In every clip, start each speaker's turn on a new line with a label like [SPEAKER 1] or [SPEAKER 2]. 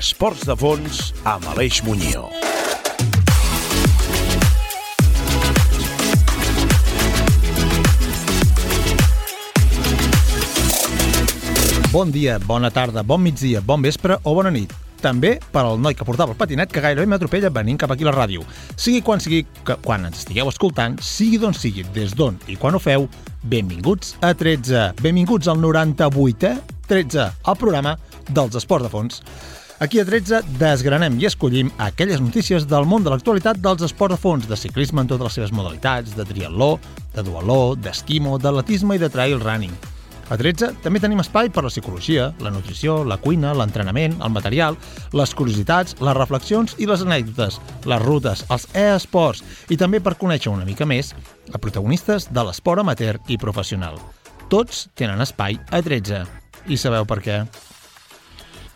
[SPEAKER 1] 13. Esports de fons amb Aleix Muñoz.
[SPEAKER 2] Bon dia, bona tarda, bon migdia, bon vespre o bona nit. També per al noi que portava el patinet que gairebé m'atropella venint cap aquí a la ràdio. Sigui quan sigui, que, quan ens estigueu escoltant, sigui d'on sigui, des d'on i quan ho feu, benvinguts a 13. Benvinguts al 98è 13, el programa dels esports de fons. Aquí a 13 desgranem i escollim aquelles notícies del món de l'actualitat dels esports de fons, de ciclisme en totes les seves modalitats, de triatló, de dualó, d'esquimo, d'atletisme i de trail running. A 13 també tenim espai per la psicologia, la nutrició, la cuina, l'entrenament, el material, les curiositats, les reflexions i les anècdotes, les rutes, els e-esports i també per conèixer una mica més a protagonistes de l'esport amateur i professional. Tots tenen espai a 13. I sabeu per què?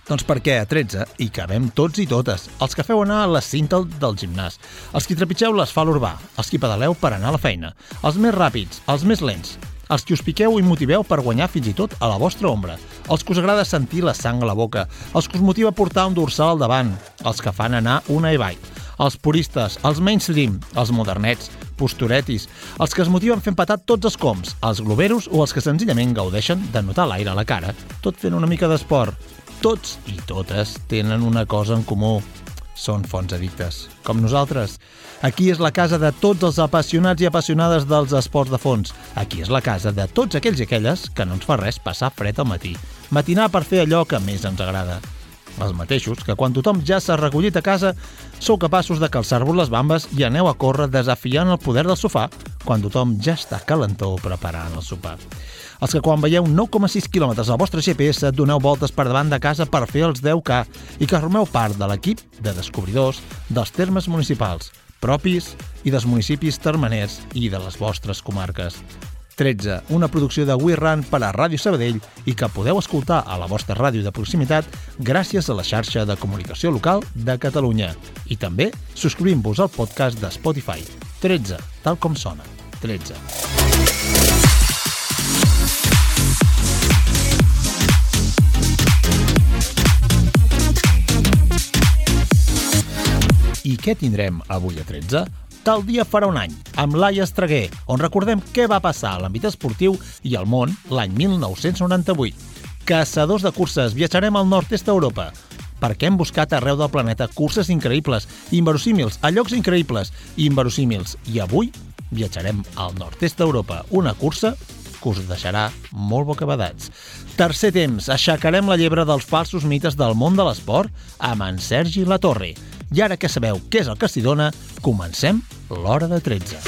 [SPEAKER 2] Doncs perquè a 13 hi cabem tots i totes, els que feu anar a la cinta del gimnàs, els que trepitgeu l'asfalt urbà, els que pedaleu per anar a la feina, els més ràpids, els més lents, els que us piqueu i motiveu per guanyar fins i tot a la vostra ombra, els que us agrada sentir la sang a la boca, els que us motiva a portar un dorsal al davant, els que fan anar una e-bike, els puristes, els mainstream, els modernets, posturetis, els que es motiven fent patar tots els coms, els globeros o els que senzillament gaudeixen de notar l'aire a la cara, tot fent una mica d'esport. Tots i totes tenen una cosa en comú. Són fons addictes, com nosaltres. Aquí és la casa de tots els apassionats i apassionades dels esports de fons. Aquí és la casa de tots aquells i aquelles que no ens fa res passar fred al matí. Matinar per fer allò que més ens agrada. Els mateixos que quan tothom ja s'ha recollit a casa sou capaços de calçar-vos les bambes i aneu a córrer desafiant el poder del sofà quan tothom ja està calentó preparant el sopar. Els que quan veieu 9,6 quilòmetres al vostre GPS doneu voltes per davant de casa per fer els 10K i que formeu part de l'equip de descobridors dels termes municipals, propis i dels municipis termeners i de les vostres comarques. 13, una producció de We Run per a Ràdio Sabadell i que podeu escoltar a la vostra ràdio de proximitat gràcies a la xarxa de comunicació local de Catalunya. I també subscrivint-vos al podcast de Spotify. 13, tal com sona. 13. I què tindrem avui a 13? Tal dia farà un any, amb Laia Estreguer, on recordem què va passar a l'àmbit esportiu i al món l'any 1998. Caçadors de curses, viatjarem al nord-est d'Europa, perquè hem buscat arreu del planeta curses increïbles, inverosímils, a llocs increïbles i inverosímils. I avui viatjarem al nord-est d'Europa, una cursa que us deixarà molt bocabadats. Tercer temps, aixecarem la llebre dels falsos mites del món de l'esport amb en Sergi Latorre. I ara que sabeu què és el que s'hi dona, comencem l'hora de 13.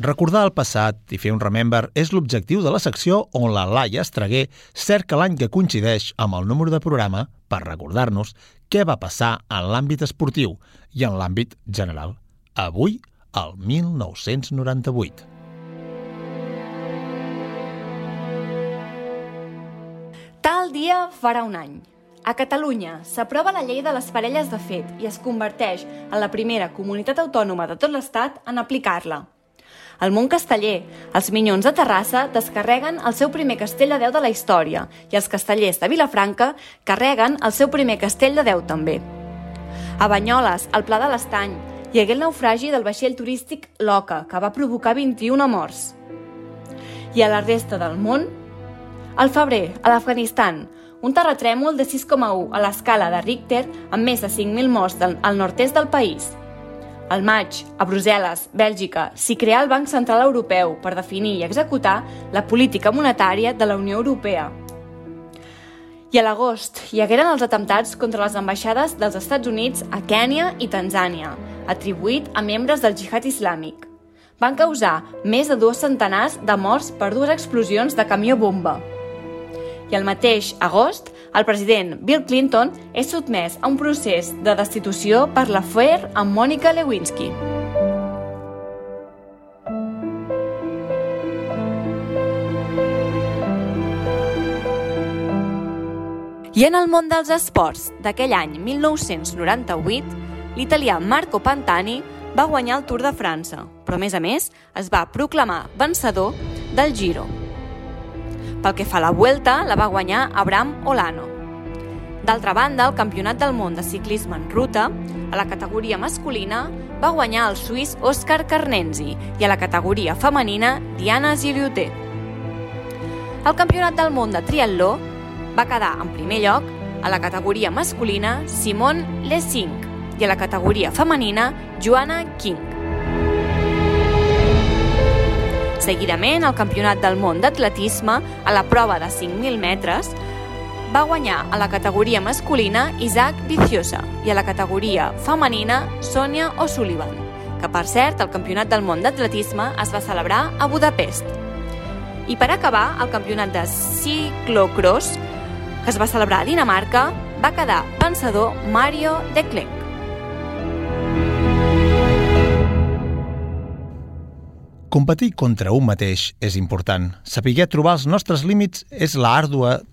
[SPEAKER 2] Recordar el passat i fer un remember és l'objectiu de la secció on la Laia Estreguer cerca l'any que coincideix amb el número de programa per recordar-nos què va passar en l'àmbit esportiu i en l'àmbit general. Avui, el 1998.
[SPEAKER 3] Tal dia farà un any. A Catalunya s'aprova la llei de les parelles de fet i es converteix en la primera comunitat autònoma de tot l'Estat en aplicar-la. Al món casteller, els Minyons de Terrassa descarreguen el seu primer castell de Déu de la història i els castellers de Vilafranca carreguen el seu primer castell de Déu també. A Banyoles, al Pla de l'Estany, hi hagué el naufragi del vaixell turístic Loca, que va provocar 21 morts. I a la resta del món, al febrer, a l'Afganistan, un terratrèmol de 6,1 a l'escala de Richter amb més de 5.000 morts del, al nord-est del país. Al maig, a Brussel·les, Bèlgica, s'hi creà el Banc Central Europeu per definir i executar la política monetària de la Unió Europea. I a l'agost hi hagueren els atemptats contra les ambaixades dels Estats Units a Kènia i Tanzània, atribuït a membres del jihad islàmic. Van causar més de dos centenars de morts per dues explosions de camió bomba i el mateix agost, el president Bill Clinton és sotmès a un procés de destitució per l'afer amb Mònica Lewinsky. I en el món dels esports d'aquell any 1998, l'italià Marco Pantani va guanyar el Tour de França, però a més a més es va proclamar vencedor del Giro. Pel que fa a la Vuelta, la va guanyar Abraham Olano. D'altra banda, el Campionat del món de ciclisme en ruta, a la categoria masculina, va guanyar el suís Òscar Carnenzi i a la categoria femenina Diana Gilioté. El Campionat del món de triatló va quedar en primer lloc a la categoria masculina Simon Lessing i a la categoria femenina Joanna King. Seguidament, al Campionat del món d'atletisme, a la prova de 5.000 metres, va guanyar a la categoria masculina Isaac Viciosa i a la categoria femenina Sonia O'Sullivan, que per cert el Campionat del món d'atletisme es va celebrar a Budapest. I per acabar, el Campionat de ciclocross, que es va celebrar a Dinamarca, va quedar pensador Mario de
[SPEAKER 2] Competir contra un mateix és important. Saber trobar els nostres límits és la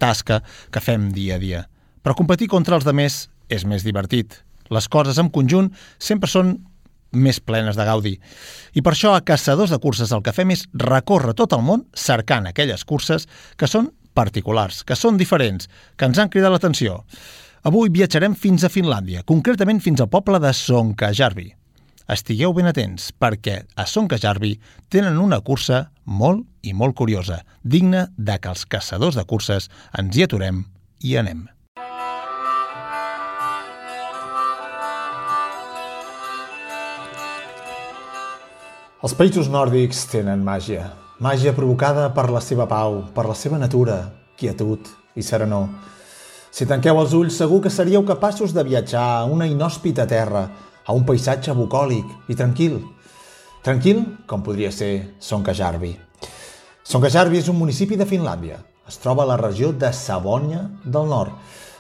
[SPEAKER 2] tasca que fem dia a dia. Però competir contra els demés és més divertit. Les coses en conjunt sempre són més plenes de gaudi. I per això a Caçadors de Curses el que fem és recórrer tot el món cercant aquelles curses que són particulars, que són diferents, que ens han cridat l'atenció. Avui viatjarem fins a Finlàndia, concretament fins al poble de Sonkajärvi. Estigueu ben atents, perquè a Sonkajärvi tenen una cursa molt i molt curiosa, digna de que els caçadors de curses ens hi aturem i anem. Els països nòrdics tenen màgia. Màgia provocada per la seva pau, per la seva natura, quietud i serenor. Si tanqueu els ulls, segur que seríeu capaços de viatjar a una inhòspita terra, a un paisatge bucòlic i tranquil. Tranquil com podria ser Sonkajärvi. Sonkajärvi és un municipi de Finlàndia. Es troba a la regió de Savònia del Nord.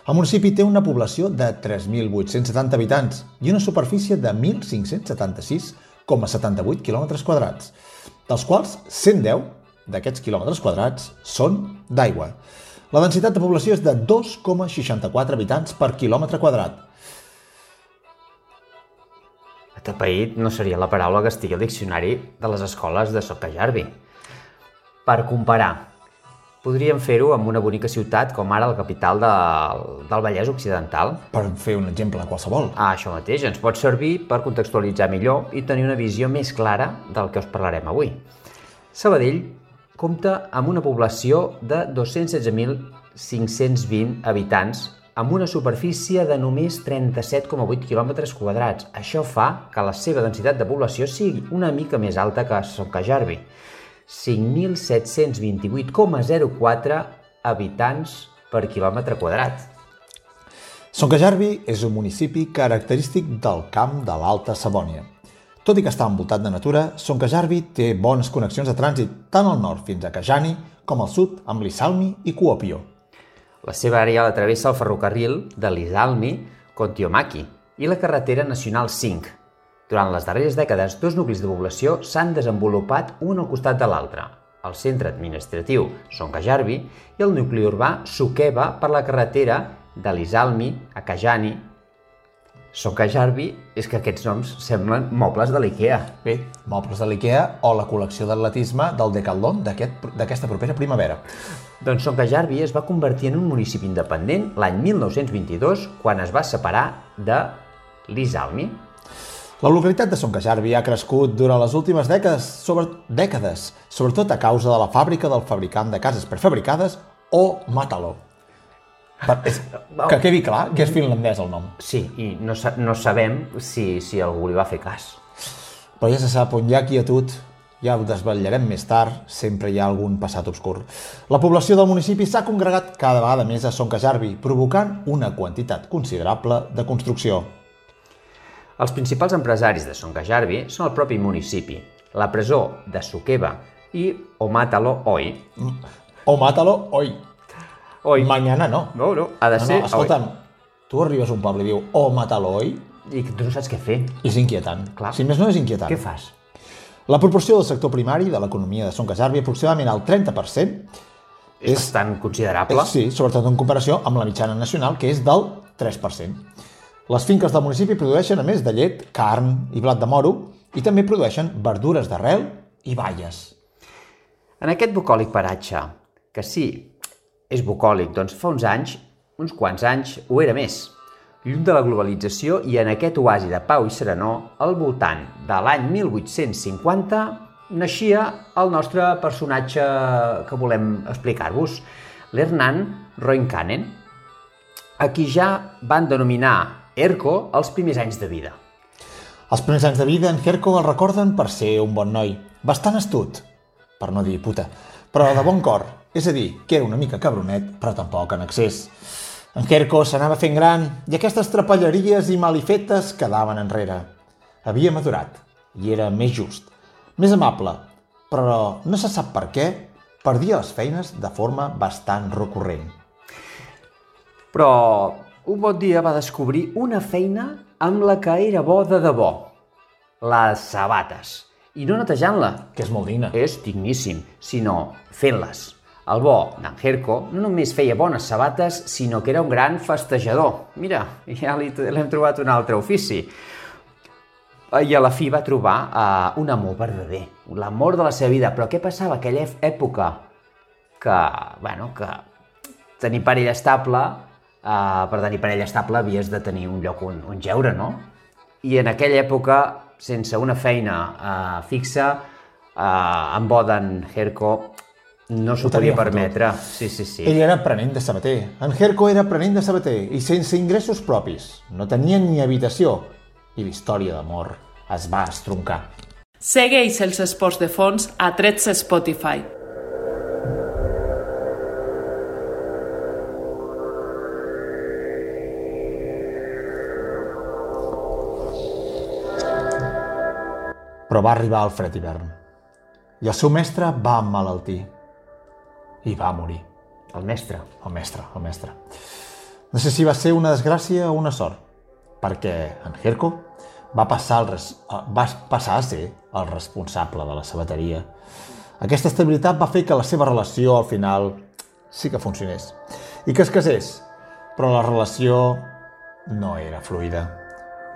[SPEAKER 2] El municipi té una població de 3.870 habitants i una superfície de 1.576,78 km quadrats, dels quals 110 d'aquests quilòmetres quadrats són d'aigua. La densitat de població és de 2,64 habitants per quilòmetre quadrat.
[SPEAKER 4] Atapeït no seria la paraula que estigui al diccionari de les escoles de Socajarvi. Per comparar, podríem fer-ho amb una bonica ciutat com ara la capital del, del Vallès Occidental.
[SPEAKER 2] Per fer un exemple qualsevol.
[SPEAKER 4] Ah, això mateix, ens pot servir per contextualitzar millor i tenir una visió més clara del que us parlarem avui. Sabadell compta amb una població de 216.520 habitants amb una superfície de només 37,8 km quadrats. Això fa que la seva densitat de població sigui una mica més alta que Socajarvi, 5.728,04 habitants per quilòmetre quadrat.
[SPEAKER 2] Socajarvi és un municipi característic del camp de l'Alta Savònia. Tot i que està envoltat de natura, Socajarvi té bones connexions de trànsit tant al nord fins a Kajani com al sud amb Lisalmi i Kuopio.
[SPEAKER 4] La seva àrea la travessa el ferrocarril de Lisalmi Kontiomaki i la carretera nacional 5. Durant les darreres dècades, dos nuclis de població s'han desenvolupat un al costat de l'altre, el centre administratiu Sonkajärvi i el nucli urbà Sukeva per la carretera de Lisalmi a Kajani. Sonkajärvi és que aquests noms semblen mobles de l'IKEA.
[SPEAKER 2] Bé, mobles de l'IKEA o la col·lecció d'atletisme del Decathlon d'aquesta aquest, propera primavera.
[SPEAKER 4] Doncs Sonkajärvi es va convertir en un municipi independent l'any 1922 quan es va separar de Lisalmi.
[SPEAKER 2] La localitat de Sonkajärvi ha crescut durant les últimes dècades, sobre, dècades, sobretot a causa de la fàbrica del fabricant de cases prefabricades o Matalo. Per, és, que quedi clar que és finlandès el nom.
[SPEAKER 4] Sí, i no, no sabem si, si algú li va fer cas.
[SPEAKER 2] Però ja se sap, on hi ha quietud, ja ho desvetllarem més tard, sempre hi ha algun passat obscur. La població del municipi s'ha congregat cada vegada més a Sonkajärvi, provocant una quantitat considerable de construcció.
[SPEAKER 4] Els principals empresaris de Sonkajärvi són el propi municipi, la presó de Sukeva i Omatalo Oi.
[SPEAKER 2] Omatalo Oi.
[SPEAKER 4] Oi.
[SPEAKER 2] Mañana no.
[SPEAKER 4] No, no, ha de
[SPEAKER 2] no,
[SPEAKER 4] ser...
[SPEAKER 2] No, escolta'm, tu arribes a un poble i diu Omatalo Oi
[SPEAKER 4] i tu no saps què fer.
[SPEAKER 2] És inquietant.
[SPEAKER 4] Clar.
[SPEAKER 2] Si més no és inquietant.
[SPEAKER 4] Què fas?
[SPEAKER 2] La proporció del sector primari de l'economia de Sonkajärvi, aproximadament el 30%,
[SPEAKER 4] és, és bastant considerable.
[SPEAKER 2] És, sí, sobretot en comparació amb la mitjana nacional, que és del 3%. Les finques del municipi produeixen, a més de llet, carn i blat de moro, i també produeixen verdures d'arrel i baies.
[SPEAKER 4] En aquest bucòlic paratge, que sí, és bucòlic, doncs fa uns anys, uns quants anys, ho era més. Lluny de la globalització i en aquest oasi de pau i serenor, al voltant de l'any 1850, naixia el nostre personatge que volem explicar-vos, l'Hernan Roinkanen, a qui ja van denominar Erco els primers anys de vida.
[SPEAKER 2] Els primers anys de vida en Herco el recorden per ser un bon noi, bastant astut, per no dir puta, però de bon cor, és a dir, que era una mica cabronet, però tampoc en excés. En Herco s'anava fent gran i aquestes trapelleries i malifetes quedaven enrere. Havia madurat i era més just, més amable, però no se sap per què perdia les feines de forma bastant recurrent.
[SPEAKER 4] Però un bon dia va descobrir una feina amb la que era bo de debò. Les sabates. I no netejant-la,
[SPEAKER 2] Que és molt digne.
[SPEAKER 4] és digníssim, sinó fent-les. El bo d'en Herco no només feia bones sabates, sinó que era un gran festejador. Mira, ja l'hem trobat un altre ofici. I a la fi va trobar uh, un amor verdader, l'amor de la seva vida. Però què passava aquella època? Que, bueno, que tenir parella estable, uh, per tenir parella estable havies de tenir un lloc on, on geure, no? I en aquella època, sense una feina uh, fixa, uh, en bo d'en Herco no s'ho podia permetre. Sí, sí, sí.
[SPEAKER 2] Ell era aprenent de sabater. En Herco era aprenent de sabater i sense ingressos propis. No tenia ni habitació. I la història d'amor es va estroncar.
[SPEAKER 5] Segueix els esports de fons a Trets Spotify.
[SPEAKER 2] Però va arribar el fred hivern. I el seu mestre va emmalaltir. I va morir.
[SPEAKER 4] El mestre.
[SPEAKER 2] El mestre, el mestre. No sé si va ser una desgràcia o una sort, perquè en Herco va passar, el res... va passar a ser el responsable de la sabateria. Aquesta estabilitat va fer que la seva relació al final sí que funcionés i que es casés, però la relació no era fluida.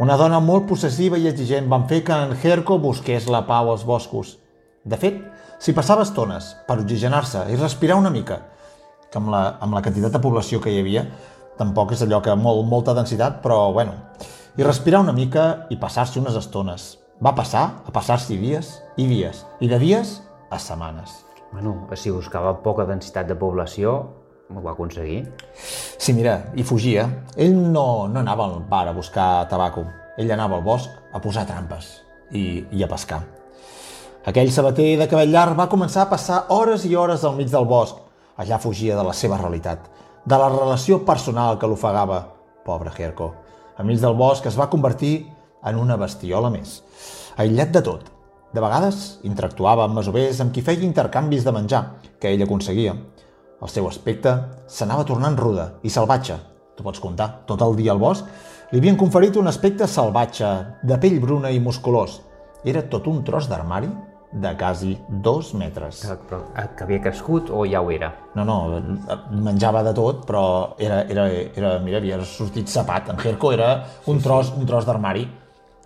[SPEAKER 2] Una dona molt possessiva i exigent van fer que en Herco busqués la pau als boscos. De fet, s'hi passava estones per oxigenar-se i respirar una mica, que amb la, amb la quantitat de població que hi havia, tampoc és allò que molt, molta densitat, però bueno, i respirar una mica i passar-s'hi unes estones. Va passar a passar-s'hi dies i dies, i de dies a setmanes.
[SPEAKER 4] Bueno, si buscava poca densitat de població, ho va aconseguir.
[SPEAKER 2] Sí, mira, i fugia. Ell no, no anava al bar a buscar tabaco. Ell anava al bosc a posar trampes i, i a pescar. Aquell sabater de cabell llarg va començar a passar hores i hores al mig del bosc. Allà fugia de la seva realitat, de la relació personal que l'ofegava. Pobre Herco. Al mig del bosc es va convertir en una bestiola més. Aïllat de tot. De vegades interactuava amb masovers amb qui feia intercanvis de menjar, que ell aconseguia. El seu aspecte s'anava tornant ruda i salvatge. Tu pots comptar, tot el dia al bosc li havien conferit un aspecte salvatge, de pell bruna i musculós. Era tot un tros d'armari de quasi dos metres.
[SPEAKER 4] Però, eh, que havia crescut o ja ho era?
[SPEAKER 2] No, no, menjava de tot, però era, era, era mira, havia sortit sapat. En Herco era un tros, un tros d'armari.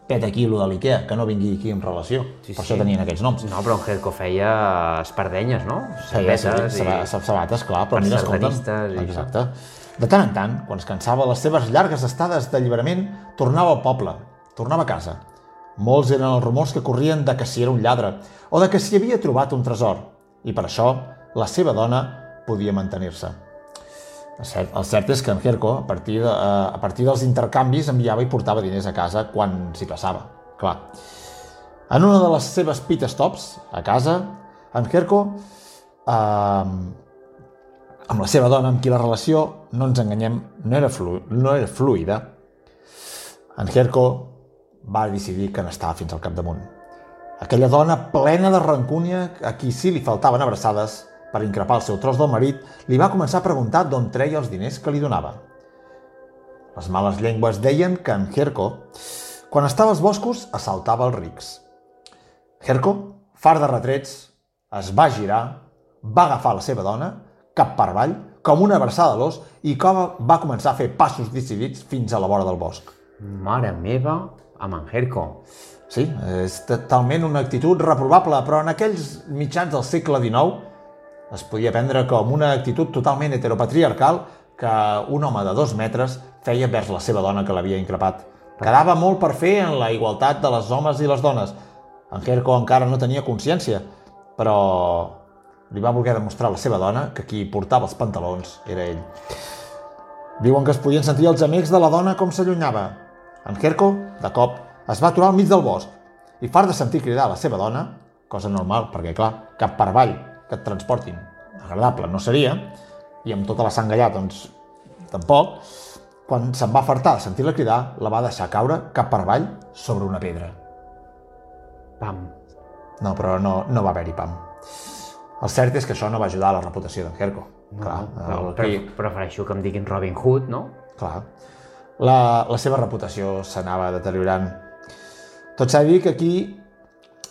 [SPEAKER 2] Peta aquí, lo de l'Ikea, que no vingui aquí en relació.
[SPEAKER 4] Sí,
[SPEAKER 2] per
[SPEAKER 4] sí.
[SPEAKER 2] això tenien aquests noms.
[SPEAKER 4] No, però en Herco feia espardenyes, no? Sabetes
[SPEAKER 2] sab-
[SPEAKER 4] i...
[SPEAKER 2] sab- sabates, clar, però
[SPEAKER 4] per
[SPEAKER 2] mira, escolta'm.
[SPEAKER 4] i
[SPEAKER 2] Exacte. De tant en tant, quan es cansava les seves llargues estades d'alliberament, tornava al poble, tornava a casa. Molts eren els rumors que corrien de que si era un lladre o de que s'hi havia trobat un tresor, i per això la seva dona podia mantenir-se. El cert, el cert és que en Herco, a partir, de, eh, a partir dels intercanvis, enviava i portava diners a casa quan s'hi passava. Clar. En una de les seves pit stops, a casa, en Herco, eh, amb la seva dona, amb qui la relació, no ens enganyem, no era, flu, no era fluida, en Herco va decidir que n'estava fins al capdamunt. Aquella dona plena de rancúnia, a qui sí li faltaven abraçades, per increpar el seu tros del marit, li va començar a preguntar d'on treia els diners que li donava. Les males llengües deien que en Herco, quan estava als boscos, assaltava els rics. Herco, far de retrets, es va girar, va agafar la seva dona, cap per avall, com una abraçada a l'os, i com va començar a fer passos decidits fins a la vora del bosc.
[SPEAKER 4] Mare meva, amb en Herco.
[SPEAKER 2] Sí, és totalment una actitud reprovable, però en aquells mitjans del segle XIX es podia prendre com una actitud totalment heteropatriarcal que un home de dos metres feia vers la seva dona que l'havia increpat. Quedava molt per fer en la igualtat de les homes i les dones. En Herco encara no tenia consciència, però li va voler demostrar a la seva dona que qui portava els pantalons era ell. Diuen que es podien sentir els amics de la dona com s'allunyava. En Herco, de cop, es va aturar al mig del bosc i fart de sentir cridar a la seva dona, cosa normal, perquè, clar, cap per avall que et transportin agradable no seria, i amb tota la sang allà, doncs, tampoc, quan se'n va fartar de sentir-la cridar, la va deixar caure cap per avall sobre una pedra.
[SPEAKER 4] Pam.
[SPEAKER 2] No, però no, no va haver-hi pam. El cert és que això no va ajudar a la reputació d'en Herco.
[SPEAKER 4] No,
[SPEAKER 2] clar,
[SPEAKER 4] però,
[SPEAKER 2] el,
[SPEAKER 4] però, prefereixo que em diguin Robin Hood, no?
[SPEAKER 2] clar. La, la seva reputació s'anava deteriorant. Tot s'ha de dir que aquí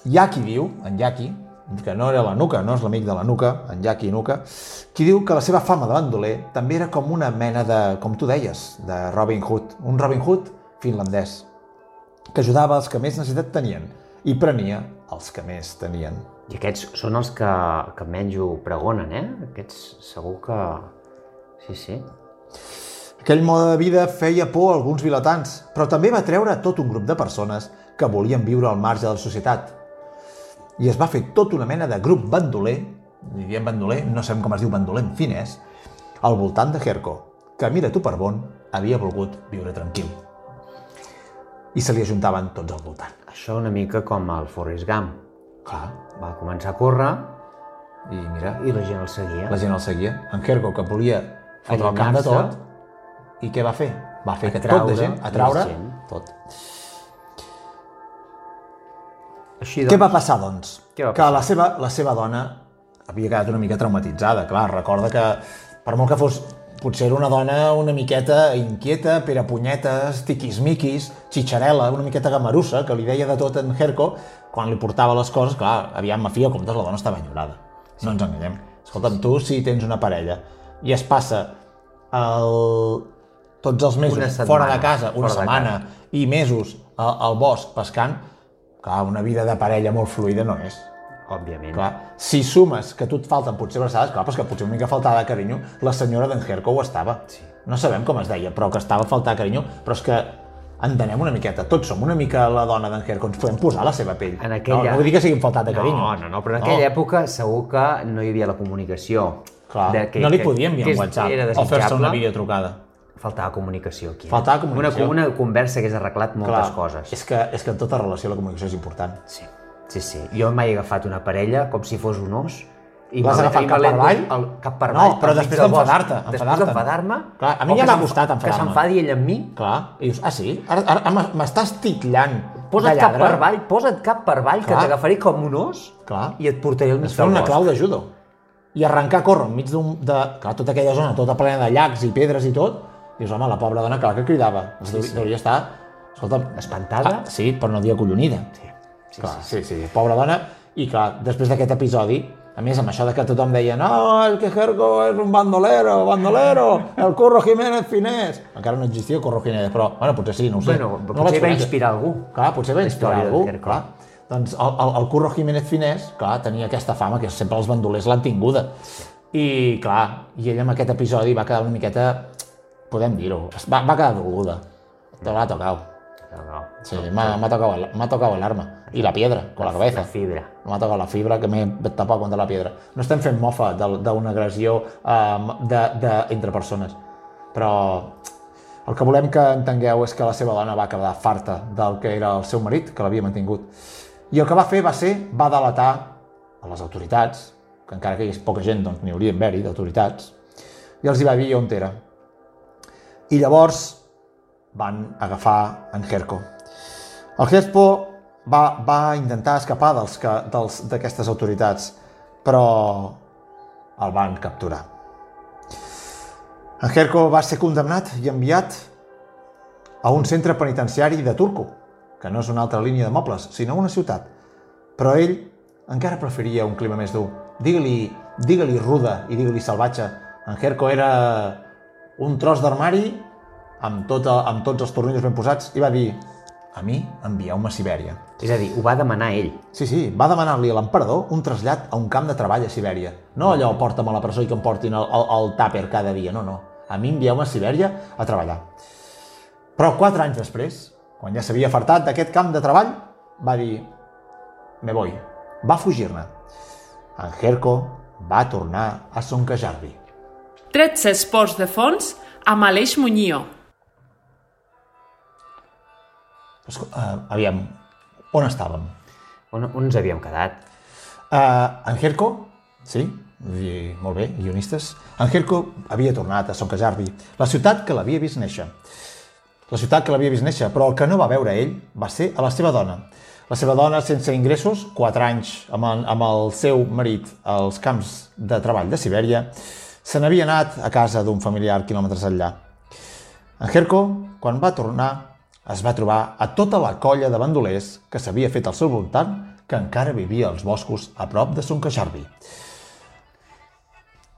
[SPEAKER 2] hi ha qui diu, en Yaki, que no era la Nuca, no és l'amic de la Nuca, en Yaki Nuca, qui diu que la seva fama de bandoler també era com una mena de, com tu deies, de Robin Hood, un Robin Hood finlandès, que ajudava els que més necessitat tenien i prenia els que més tenien.
[SPEAKER 4] I aquests són els que, que menys ho pregonen, eh? Aquests segur que... Sí, sí.
[SPEAKER 2] Aquell mode de vida feia por a alguns vilatans, però també va treure tot un grup de persones que volien viure al marge de la societat. I es va fer tot una mena de grup bandoler, li diem bandoler, no sabem com es diu bandoler en finès, al voltant de Herco, que mira tu per bon, havia volgut viure tranquil. I se li ajuntaven tots al voltant.
[SPEAKER 4] Això una mica com el Forrest Gump.
[SPEAKER 2] Clar,
[SPEAKER 4] Va començar a córrer
[SPEAKER 2] i mira,
[SPEAKER 4] i la gent el seguia.
[SPEAKER 2] la gent el seguia. En Herco, que volia fotre el camp de tot, i què va fer? Va fer que tot de gent, atraure
[SPEAKER 4] gent.
[SPEAKER 2] tot.
[SPEAKER 4] Així
[SPEAKER 2] Què va passar, doncs?
[SPEAKER 4] Què va
[SPEAKER 2] Que la seva, la seva dona havia quedat una mica traumatitzada, clar, recorda que per molt que fos potser era una dona una miqueta inquieta, pere punyetes, tiquismiquis, xitxarela, una miqueta gamarussa, que li deia de tot en Herco, quan li portava les coses, clar, aviam, a fi o comptes, la dona estava enyorada. No ens enganyem. Escolta'm, tu si tens una parella i es passa el... tots els mesos
[SPEAKER 4] setmana,
[SPEAKER 2] fora de casa, una
[SPEAKER 4] fora
[SPEAKER 2] setmana, i mesos al, al bosc pescant, clar, una vida de parella molt fluida no és.
[SPEAKER 4] Òbviament.
[SPEAKER 2] Clar, si sumes que a tu et falten potser abraçades, clar, però que potser una mica faltada de carinyo, la senyora d'en Herco ho estava.
[SPEAKER 4] Sí.
[SPEAKER 2] No sabem com es deia, però que estava faltada de carinyo, però és que entenem una miqueta, tots som una mica la dona d'en Herco, ens podem posar a la seva pell.
[SPEAKER 4] En aquella-
[SPEAKER 2] no, no vull dir que siguin faltat de carinyo.
[SPEAKER 4] No, no, no, però en aquella època segur que no hi havia la comunicació.
[SPEAKER 2] Clar,
[SPEAKER 4] de que-
[SPEAKER 2] no li podíem enviar un WhatsApp o fer-se una videotrucada.
[SPEAKER 4] Faltava comunicació aquí. eh?
[SPEAKER 2] Faltava comunicació.
[SPEAKER 4] Una, una conversa hagués arreglat moltes
[SPEAKER 2] Clar,
[SPEAKER 4] coses.
[SPEAKER 2] És que, és que en tota relació la comunicació és important.
[SPEAKER 4] Sí, sí, sí. Jo mai he agafat una parella com si fos un os. I
[SPEAKER 2] L'has agafat cap per avall?
[SPEAKER 4] al- cap per
[SPEAKER 2] No,
[SPEAKER 4] avall.
[SPEAKER 2] però
[SPEAKER 4] al mig
[SPEAKER 2] després d'enfadar-te,
[SPEAKER 4] Després d'enfadar-me...
[SPEAKER 2] Clar, a mi ja
[SPEAKER 4] que
[SPEAKER 2] m'ha costat
[SPEAKER 4] Que
[SPEAKER 2] enfadar-me.
[SPEAKER 4] s'enfadi ell amb mi.
[SPEAKER 2] Clar, i dius, ah sí? Ara, ara, m'estàs titllant
[SPEAKER 4] Posa't
[SPEAKER 2] de
[SPEAKER 4] cap per avall, posa't cap per avall, que t'agafaré com un os
[SPEAKER 2] Clar.
[SPEAKER 4] i et portaré al mig del
[SPEAKER 2] una
[SPEAKER 4] bosc.
[SPEAKER 2] clau de judo. I arrencar a córrer enmig d'un... De... Clar, tota aquella zona, tota plena de llacs i pedres i tot, dius, home, la pobra dona, clar que cridava. Sí, sí. Deuria estar, escolta'm...
[SPEAKER 4] Espantada?
[SPEAKER 2] Ah, sí, per no dir acollonida.
[SPEAKER 4] Sí, sí,
[SPEAKER 2] clar,
[SPEAKER 4] sí.
[SPEAKER 2] sí, sí, pobra dona. I clar, després d'aquest episodi, a més, amb això de que tothom deia no, el que Jerko és un bandolero, bandolero, el Curro Jiménez finès. Encara no existia el Curro Jiménez, però, bueno, potser sí, no ho sé.
[SPEAKER 4] Bueno,
[SPEAKER 2] no
[SPEAKER 4] potser va inspirar algú.
[SPEAKER 2] Clar, potser va inspirar algú, clar. Doncs el, el, el Curro Jiménez Finès, clar, tenia aquesta fama que sempre els bandolers l'han tinguda. I, clar, i ell amb aquest episodi va quedar una miqueta, podem dir-ho, va, va quedar dolguda. Te l'ha tocat.
[SPEAKER 4] No, no.
[SPEAKER 2] Sí, m'ha m'ha tocado, el- m'ha tocado el arma. I la piedra, con la cabeza.
[SPEAKER 4] La fibra.
[SPEAKER 2] M'ha tocat la fibra que m'he tapat contra la piedra. No estem fent mofa d'una agressió eh, de, de, entre persones, però el que volem que entengueu és que la seva dona va quedar farta del que era el seu marit, que l'havia mantingut. I el que va fer va ser, va delatar a les autoritats, que encara que hi hagués poca gent, doncs n'hi hauria d'haver-hi d'autoritats, i els hi va dir on era. I llavors van agafar en Herco. El Gespo va, va intentar escapar d'aquestes autoritats, però el van capturar. En Herco va ser condemnat i enviat a un centre penitenciari de Turco, que no és una altra línia de mobles, sinó una ciutat. Però ell encara preferia un clima més dur. Digue-li digue ruda i digue-li salvatge. En Herco era un tros d'armari amb, tot, el- amb tots els tornillos ben posats i va dir a mi envieu-me a Sibèria.
[SPEAKER 4] És a dir, ho va demanar ell.
[SPEAKER 2] Sí, sí, va demanar-li a l'emperador un trasllat a un camp de treball a Sibèria. No allò, porta'm a la presó i que em portin el, el, el tàper cada dia, no, no. A mi envieu-me a Sibèria a treballar. Però quatre anys després, quan ja s'havia fartat d'aquest camp de treball, va dir, me voy. Va fugir-ne. En Herco va tornar a Soncajarvi.
[SPEAKER 5] 13 esports de fons amb Aleix Muñio.
[SPEAKER 2] Uh, aviam, on estàvem?
[SPEAKER 4] On, on ens havíem quedat?
[SPEAKER 2] Uh, en Herco, sí, i, molt bé, guionistes. En Herco havia tornat a Soncajarvi, la ciutat que l'havia vist néixer. La ciutat que l'havia vist néixer, però el que no va veure ell va ser a la seva dona. La seva dona, sense ingressos, 4 anys amb el, amb el seu marit als camps de treball de Sibèria, se n'havia anat a casa d'un familiar quilòmetres enllà. En Herco, quan va tornar, es va trobar a tota la colla de bandolers que s'havia fet al seu voltant que encara vivia als boscos a prop de Soncajarvi.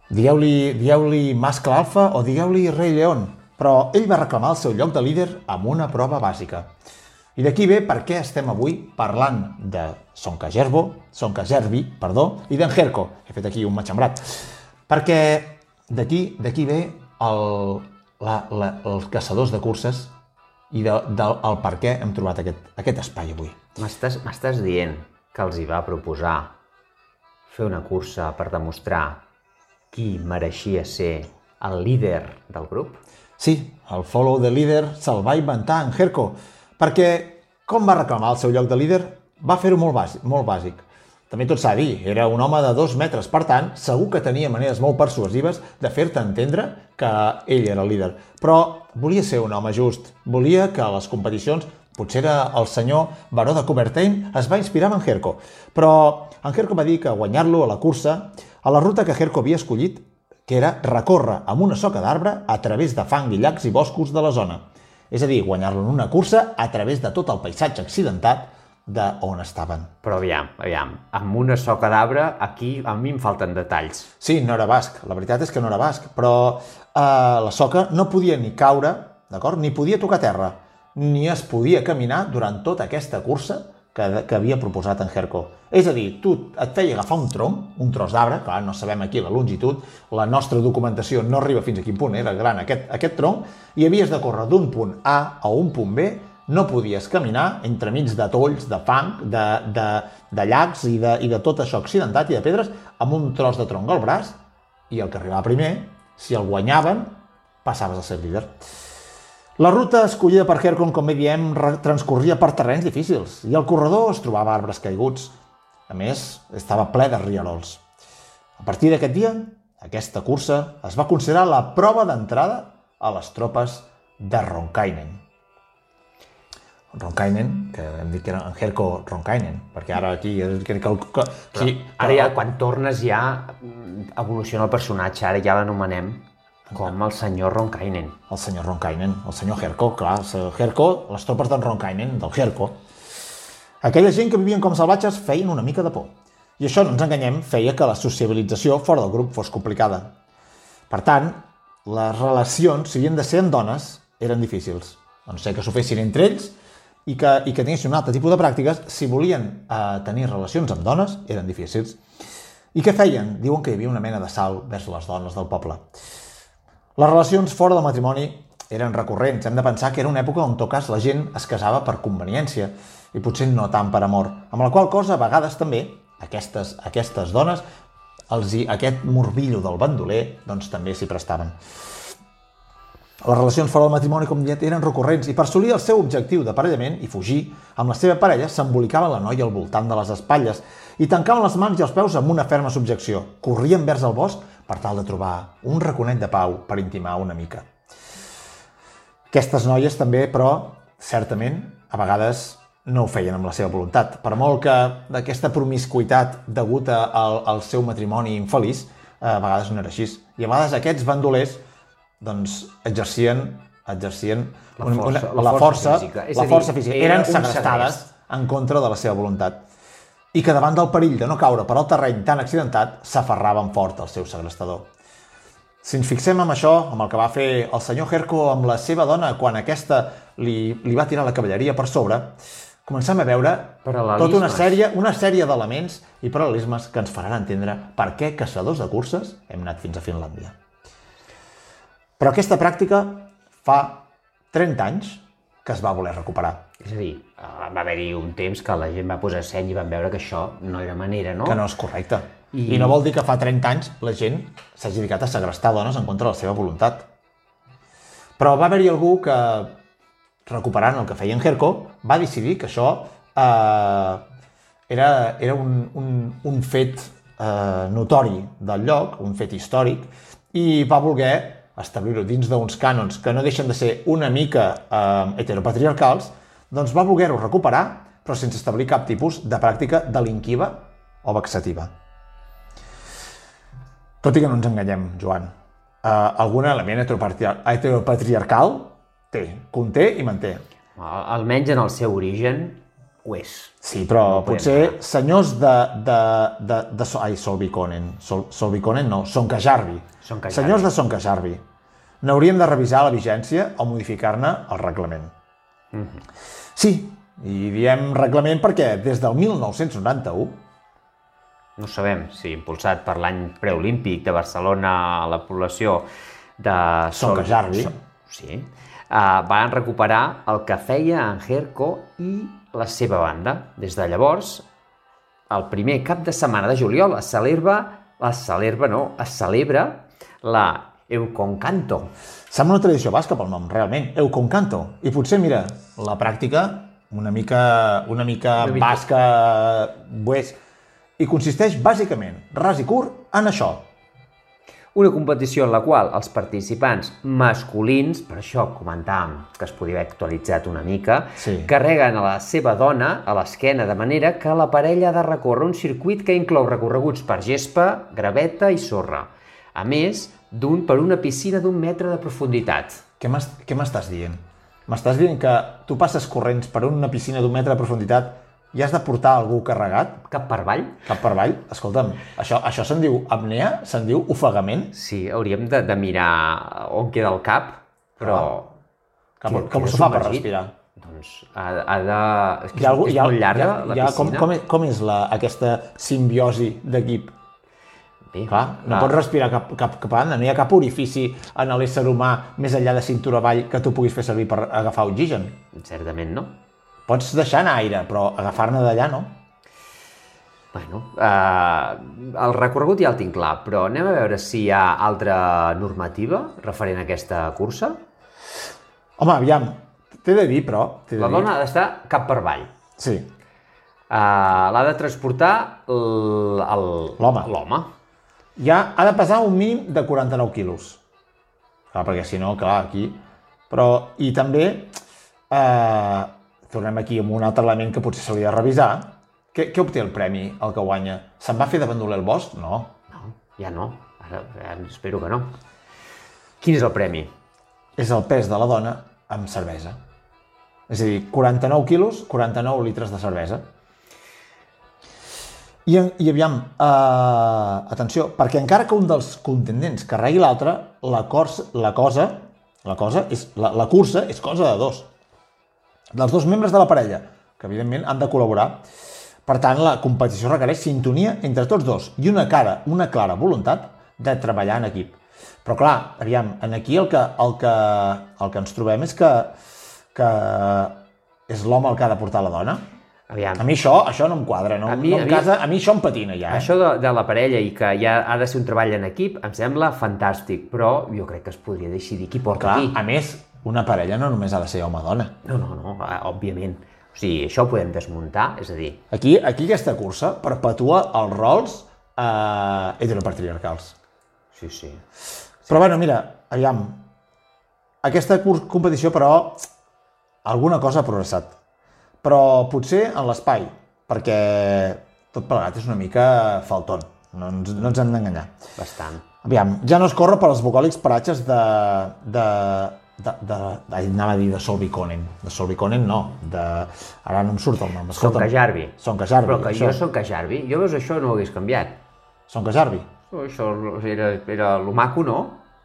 [SPEAKER 2] Digueu-li dieu mascle alfa o digueu-li rei lleón, però ell va reclamar el seu lloc de líder amb una prova bàsica. I d'aquí ve per què estem avui parlant de Soncajervo, Soncajervi, perdó, i d'en Herco. He fet aquí un matxembrat. Perquè d'aquí d'aquí ve el, la, la, els caçadors de curses i de, de, el per què hem trobat aquest, aquest espai avui.
[SPEAKER 4] M'estàs m'estàs dient que els hi va proposar fer una cursa per demostrar qui mereixia ser el líder del grup?
[SPEAKER 2] Sí, el follow the leader se'l va inventar en Herco, perquè com va reclamar el seu lloc de líder, va fer-ho molt bàsic, molt bàsic. També tot s'ha dir, era un home de dos metres, per tant, segur que tenia maneres molt persuasives de fer-te entendre que ell era el líder. Però volia ser un home just, volia que a les competicions potser era el senyor Baró de Coubertin, es va inspirar en Herco. Però en Herco va dir que guanyar-lo a la cursa, a la ruta que Herco havia escollit, que era recórrer amb una soca d'arbre a través de fang i llacs i boscos de la zona. És a dir, guanyar-lo en una cursa a través de tot el paisatge accidentat de on estaven.
[SPEAKER 4] Però aviam, aviam, amb una soca d'arbre, aquí a mi em falten detalls.
[SPEAKER 2] Sí, no era basc, la veritat és que no era basc, però eh, la soca no podia ni caure, d'acord? Ni podia tocar terra, ni es podia caminar durant tota aquesta cursa que, que havia proposat en Herco. És a dir, tu et feia agafar un tronc, un tros d'arbre, clar, no sabem aquí la longitud, la nostra documentació no arriba fins a quin punt era gran aquest, aquest tronc, i havies de córrer d'un punt A a un punt B, no podies caminar entremig de tolls, de fang, de, de, de llacs i de, i de tot això accidentat i de pedres, amb un tros de tronc al braç, i el que arribava primer, si el guanyaven, passaves a ser líder. La ruta escollida per Hercon, com bé diem, transcorria per terrenys difícils i al corredor es trobava arbres caiguts. A més, estava ple de rierols. A partir d'aquest dia, aquesta cursa es va considerar la prova d'entrada a les tropes de Ronkainen. Ronkainen, que hem dit que era en Ronkainen, perquè ara aquí... Que, que, que, que,
[SPEAKER 4] Ara ja, quan tornes ja, mm, evoluciona el personatge, ara ja l'anomenem com el senyor Ronkainen.
[SPEAKER 2] el senyor Ronkainen, el senyor Herco, clar, el Herco, les tropes d'en Ronkainen, del Herco. Aquella gent que vivien com salvatges feien una mica de por. I això, no ens enganyem, feia que la sociabilització fora del grup fos complicada. Per tant, les relacions, si havien de ser amb dones, eren difícils. A no sé que s'ho fessin entre ells i que, i que tinguessin un altre tipus de pràctiques, si volien eh, tenir relacions amb dones, eren difícils. I què feien? Diuen que hi havia una mena de salt vers les dones del poble. Les relacions fora del matrimoni eren recurrents. Hem de pensar que era una època on, en tot cas, la gent es casava per conveniència i potser no tant per amor. Amb la qual cosa, a vegades també, aquestes, aquestes dones, els, aquest morbillo del bandoler, doncs també s'hi prestaven. Les relacions fora del matrimoni, com dit, eren recurrents i per assolir el seu objectiu d'aparellament i fugir amb la seva parella s'embolicava la noia al voltant de les espatlles i tancaven les mans i els peus amb una ferma subjecció. Corrien vers el bosc per tal de trobar un raconet de pau per intimar una mica. Aquestes noies també, però, certament, a vegades no ho feien amb la seva voluntat. Per molt que d'aquesta promiscuitat degut al, al seu matrimoni infeliç, eh, a vegades no era així. I a vegades aquests bandolers doncs, exercien, exercien
[SPEAKER 4] La força-
[SPEAKER 2] una,
[SPEAKER 4] la
[SPEAKER 2] la,
[SPEAKER 4] força física.
[SPEAKER 2] La
[SPEAKER 4] dir,
[SPEAKER 2] força física. Eren segrestades
[SPEAKER 4] segrest.
[SPEAKER 2] en contra de la seva voluntat i que davant del perill de no caure per al terreny tan accidentat s'aferraven fort al seu segrestador. Si ens fixem en això, amb el que va fer el senyor Herco amb la seva dona quan aquesta li, li va tirar la cavalleria per sobre, comencem a veure tota una sèrie, una sèrie d'elements i paral·lelismes que ens faran entendre per què caçadors de curses hem anat fins a Finlàndia. Però aquesta pràctica fa 30 anys que es va voler recuperar.
[SPEAKER 4] És a dir, eh, va haver-hi un temps que la gent va posar seny i van veure que això no era manera, no?
[SPEAKER 2] que no és correcte. I...
[SPEAKER 4] I-
[SPEAKER 2] I no vol dir que fa 30 anys la gent s'hagi dedicat a segrestar dones en contra de la seva voluntat. Però va haver-hi algú que, recuperant el que feia en Herco, va decidir que això eh, era, era un, un, un fet eh, notori del lloc, un fet històric, i va voler establir-ho dins d'uns cànons que no deixen de ser una mica eh, heteropatriarcals, doncs va voler-ho recuperar, però sense establir cap tipus de pràctica delinquiva o vexativa. Tot i que no ens enganyem, Joan, eh, algun element heteropatriar heteropatriarcal té, conté i manté.
[SPEAKER 4] Al- Almenys en el seu origen ho és.
[SPEAKER 2] Sí, però
[SPEAKER 4] No
[SPEAKER 2] potser senyors de... de, de, de so- ai, Solvikonen. Sol, Solvikonen no, Sonkajarvi.
[SPEAKER 4] Sonkajarvi.
[SPEAKER 2] Senyors de Sonkajarvi. N'hauríem de revisar la vigència o modificar-ne el reglament.
[SPEAKER 4] Mhm.
[SPEAKER 2] Sí, i diem reglament perquè des del 1991
[SPEAKER 4] No sabem si impulsat per l'any preolímpic de Barcelona la població de... Sol-
[SPEAKER 2] Sonkajarvi.
[SPEAKER 4] So- Sí. Uh, van recuperar el que feia en Herco i la seva banda. Des de llavors, el primer cap de setmana de juliol es celebra, es celebra, no, es celebra la Euconcanto.
[SPEAKER 2] Sembla una tradició basca pel nom, realment. Euconcanto. I potser, mira, la pràctica una mica, una mica, basca és. I consisteix, bàsicament, ras i curt, en això.
[SPEAKER 4] Una competició en la qual els participants masculins, per això comentàvem que es podia haver actualitzat una mica,
[SPEAKER 2] Sí.
[SPEAKER 4] carreguen a la seva dona a l'esquena de manera que la parella ha de recórrer un circuit que inclou recorreguts per gespa, graveta i sorra. A més, d'un per una piscina d'un metre de profunditat.
[SPEAKER 2] Què m'es- què m'estàs dient? M'estàs dient que tu passes corrents per una piscina d'un metre de profunditat i has de portar algú carregat
[SPEAKER 4] Cap per avall?
[SPEAKER 2] cap per avall? Escolta'm, això, això se'n diu apnea? Se'n diu ofegament?
[SPEAKER 4] Sí, hauríem de, de mirar on queda el cap, però...
[SPEAKER 2] Cap,
[SPEAKER 4] Queda-
[SPEAKER 2] com
[SPEAKER 4] queda
[SPEAKER 2] s'ho fa per respirar?
[SPEAKER 4] Doncs ha, ha de... És que
[SPEAKER 2] Hi ha, algú,
[SPEAKER 4] és
[SPEAKER 2] ha,
[SPEAKER 4] molt llarga,
[SPEAKER 2] hi ha,
[SPEAKER 4] la
[SPEAKER 2] ha, com,
[SPEAKER 4] piscina.
[SPEAKER 2] com, és, com és la, aquesta simbiosi d'equip?
[SPEAKER 4] Bé,
[SPEAKER 2] Clar, no
[SPEAKER 4] ah,
[SPEAKER 2] pots respirar cap, cap, cap no hi ha cap orifici en l'ésser humà més enllà de cintura avall que tu puguis fer servir per agafar oxigen.
[SPEAKER 4] Certament no.
[SPEAKER 2] Pots deixar anar aire, però agafar-ne d'allà no.
[SPEAKER 4] Bueno, eh, el recorregut ja el tinc clar, però anem a veure si hi ha altra normativa referent a aquesta cursa.
[SPEAKER 2] Home, aviam, t'he de dir, però... de
[SPEAKER 4] La
[SPEAKER 2] dir-
[SPEAKER 4] dona ha d'estar cap per avall.
[SPEAKER 2] Sí,
[SPEAKER 4] Uh, L'ha de transportar
[SPEAKER 2] L'home.
[SPEAKER 4] L'home.
[SPEAKER 2] ja ha de pesar un mínim de 49 quilos. Clar, perquè si no, clar, aquí... Però, i també, eh, tornem aquí amb un altre element que potser s'hauria de revisar. Què, què obté el premi, el que guanya? Se'n va fer de bandoler el bosc? No.
[SPEAKER 4] No, ja no. Ara, ara espero que no. Quin és el premi?
[SPEAKER 2] És el pes de la dona amb cervesa. És a dir, 49 quilos, 49 litres de cervesa. I, i aviam, uh, atenció, perquè encara que un dels contendents carregui l'altre, la, cors, la cosa, la cosa és, la, la cursa és cosa de dos. Dels dos membres de la parella, que evidentment han de col·laborar. Per tant, la competició requereix sintonia entre tots dos i una cara, una clara voluntat de treballar en equip. Però clar, aviam, en aquí el que, el que, el que ens trobem és que, que és l'home el que ha de portar la dona.
[SPEAKER 4] Aviam,
[SPEAKER 2] A mi això, això no em quadra, no,
[SPEAKER 4] A mi-
[SPEAKER 2] no em casa, a mi això em patina ja. Eh?
[SPEAKER 4] això de, de la parella i que ja ha de ser un treball en equip em sembla fantàstic, però jo crec que es podria decidir qui porta
[SPEAKER 2] Clar,
[SPEAKER 4] qui.
[SPEAKER 2] a més, una parella no només ha de ser home-dona.
[SPEAKER 4] No, no, no, eh, òbviament. O sigui, això ho podem desmuntar, és a dir,
[SPEAKER 2] Aquí, aquí aquesta cursa perpetua els rols eh, heteropatriarcals.
[SPEAKER 4] sí, sí.
[SPEAKER 2] Però bueno, mira, aviam, aquesta competició, però, alguna cosa ha progressat. Però potser en l'espai, perquè tot plegat és una mica falton, no ens, no ens hem d'enganyar.
[SPEAKER 4] Bastant.
[SPEAKER 2] Aviam, ja no es corre per als bucòlics paratges de... de de, de, de, anava a dir de Solvikonen. De Solvikonen no, de... Ara no em surt el nom. escolta'm.
[SPEAKER 4] Sonkajarvi.
[SPEAKER 2] Sonkajarvi,
[SPEAKER 4] Però que
[SPEAKER 2] això.
[SPEAKER 4] jo som Cajarvi, jo veus això no ho hagués canviat.
[SPEAKER 2] Sonkajarvi.
[SPEAKER 4] Oh, Això era, era lo maco, no?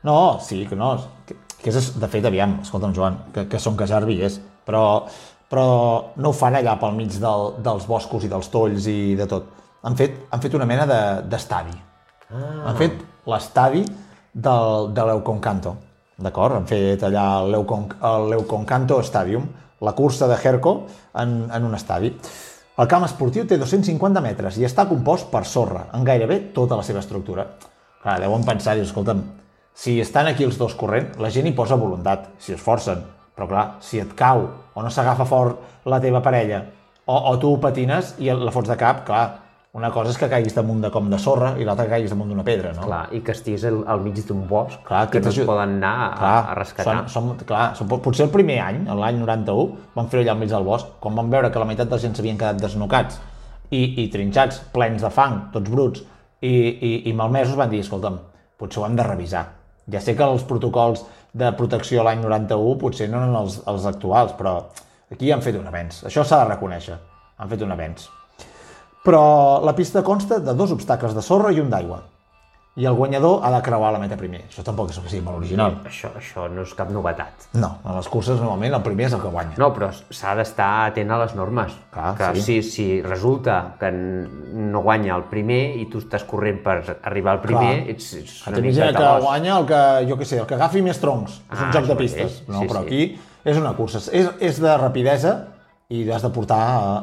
[SPEAKER 2] No, sí, que no. Que, que és, de fet, aviam, escolta'm, Joan, que, que són Cajarbi és, però, però no ho fan allà pel mig del, dels boscos i dels tolls i de tot. Han fet, han fet una mena de- d'estadi. De, ah. Han fet l'estadi del, de l'Euconcanto. D'acord? Han fet allà l'Eucon- l'Euconcanto Stadium, la cursa de Herco en, en un estadi. El camp esportiu té 250 metres i està compost per sorra, en gairebé tota la seva estructura. Clar, deuen pensar, dius, escolta'm, si estan aquí els dos corrent, la gent hi posa voluntat, si es forcen. Però clar, si et cau o no s'agafa fort la teva parella o, o tu patines i la fots de cap, clar, una cosa és que caiguis damunt de com de sorra i l'altra que caiguis damunt d'una pedra, no?
[SPEAKER 4] Clar, i que estiguis al, al mig d'un bosc
[SPEAKER 2] Clar,
[SPEAKER 4] que no es poden anar a,
[SPEAKER 2] clar,
[SPEAKER 4] a rescatar.
[SPEAKER 2] Som, som, clar, som, potser el primer any, l'any 91, vam fer allà al mig del bosc, quan vam veure que la meitat de la gent s'havien quedat desnocats i, i trinxats, plens de fang, tots bruts, i, i, i malmesos, van dir, escolta'm, potser ho hem de revisar. Ja sé que els protocols de protecció l'any 91 potser no eren els, els actuals, però aquí han fet un avenç. Això s'ha de reconèixer. Han fet un avenç. Però la pista consta de dos obstacles de sorra i un d'aigua. I el guanyador ha de creuar la meta primer. Això tampoc és que sigui molt original.
[SPEAKER 4] Això, això no és cap novetat.
[SPEAKER 2] No, a les curses normalment el primer és el que guanya.
[SPEAKER 4] No, però s'ha d'estar atent a les normes.
[SPEAKER 2] Clar,
[SPEAKER 4] que
[SPEAKER 2] sí.
[SPEAKER 4] si, si resulta que no guanya el primer i tu estàs corrent per arribar al primer,
[SPEAKER 2] Clar.
[SPEAKER 4] ets, ets
[SPEAKER 2] Ah,
[SPEAKER 4] una mica
[SPEAKER 2] que guanya el que, jo què sé, el que agafi més troncs. És un
[SPEAKER 4] Ah,
[SPEAKER 2] joc de pistes. No,
[SPEAKER 4] Sí,
[SPEAKER 2] però
[SPEAKER 4] sí.
[SPEAKER 2] aquí és una cursa. És, és de rapidesa i has de portar a,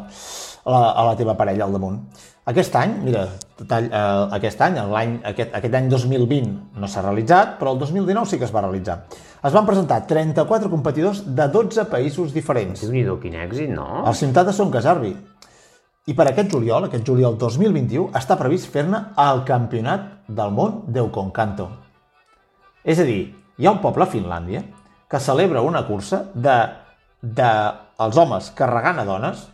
[SPEAKER 2] a, la, a la teva parella al damunt. Aquest any, mira, detall, eh, aquest any, l'any aquest, aquest any 2020 no s'ha realitzat, però el 2019 sí que es va realitzar. Es van presentar 34 competidors de 12 països diferents.
[SPEAKER 4] Déu-n'hi-do, quin èxit, no?
[SPEAKER 2] El ciutat de Son Casarbi. I per aquest juliol, aquest juliol 2021, està previst fer-ne el campionat del món d'Euconcanto. És a dir, hi ha un poble a Finlàndia que celebra una cursa de, de els homes carregant a dones.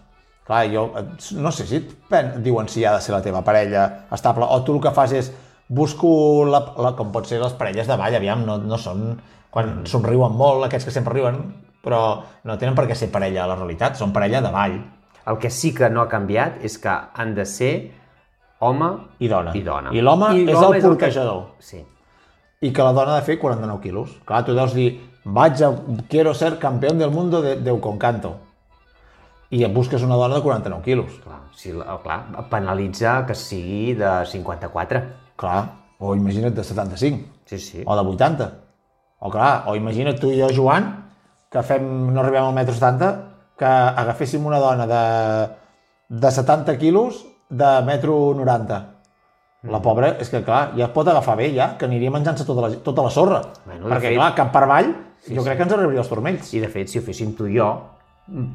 [SPEAKER 2] Clar, jo eh, no sé si et pen, diuen si ha de ser la teva parella estable o tu el que fas és busco la, la, com pot ser les parelles de ball, aviam, no, no són quan somriuen molt, aquests que sempre riuen, però no tenen per què ser parella a la realitat, són parella de ball
[SPEAKER 4] El que sí que no ha canviat és que han de ser home
[SPEAKER 2] i dona.
[SPEAKER 4] i dona.
[SPEAKER 2] I l'home és
[SPEAKER 4] l'home
[SPEAKER 2] el
[SPEAKER 4] que-. Sí.
[SPEAKER 2] I que la dona ha de fer 49 quilos. Clar, tu deus dir, vaig a, quiero ser campeón del mundo de, d'Euconcanto. I et busques una dona de 49 quilos.
[SPEAKER 4] Clar, sí, la- clar, penalitza que sigui de 54.
[SPEAKER 2] Clar, o imagina't de 75,
[SPEAKER 4] Sí, sí.
[SPEAKER 2] o de 80. O clar, o imagina't tu i jo, Joan, que fem, no arribem al metro 70, que agaféssim una dona de, de 70 quilos de metro 90. La pobra, és que clar, ja es pot agafar bé, ja, que aniria menjant-se tota, la, tota la sorra.
[SPEAKER 4] Bueno,
[SPEAKER 2] Perquè,
[SPEAKER 4] fet-
[SPEAKER 2] clar, cap per avall, jo crec que ens arribaria als turmells.
[SPEAKER 4] I de fet, si ho féssim tu i jo,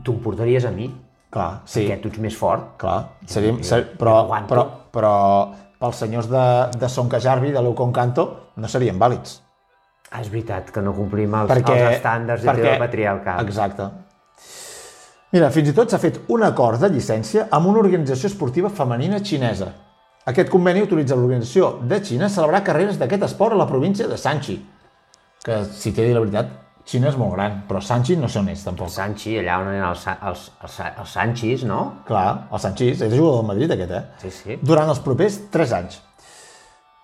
[SPEAKER 4] tu em portaries a mi,
[SPEAKER 2] Clar, sí,
[SPEAKER 4] perquè tu ets més fort.
[SPEAKER 2] clar. Seríem, ser, però, però, però pels senyors de, de Son Cajarbi, de l'Euconcanto, no serien vàlids.
[SPEAKER 4] Ah, és veritat que no complim els,
[SPEAKER 2] perquè,
[SPEAKER 4] els estàndards heteropatriarcals.
[SPEAKER 2] Exacte. Mira, fins i tot s'ha fet un acord de llicència amb una organització esportiva femenina xinesa. Aquest conveni autoritza l'organització de Xina a celebrar carreres d'aquest esport a la província de Sanchi. Que, si t'he de dir la veritat, Xina és molt gran, però Sanchi no sé on és, tampoc.
[SPEAKER 4] El Sanchi, allà on eren els, els, els, els Sanchis, no?
[SPEAKER 2] Clar, el Sanchis, és jugador del Madrid aquest, eh?
[SPEAKER 4] Sí, sí.
[SPEAKER 2] Durant els propers 3 anys.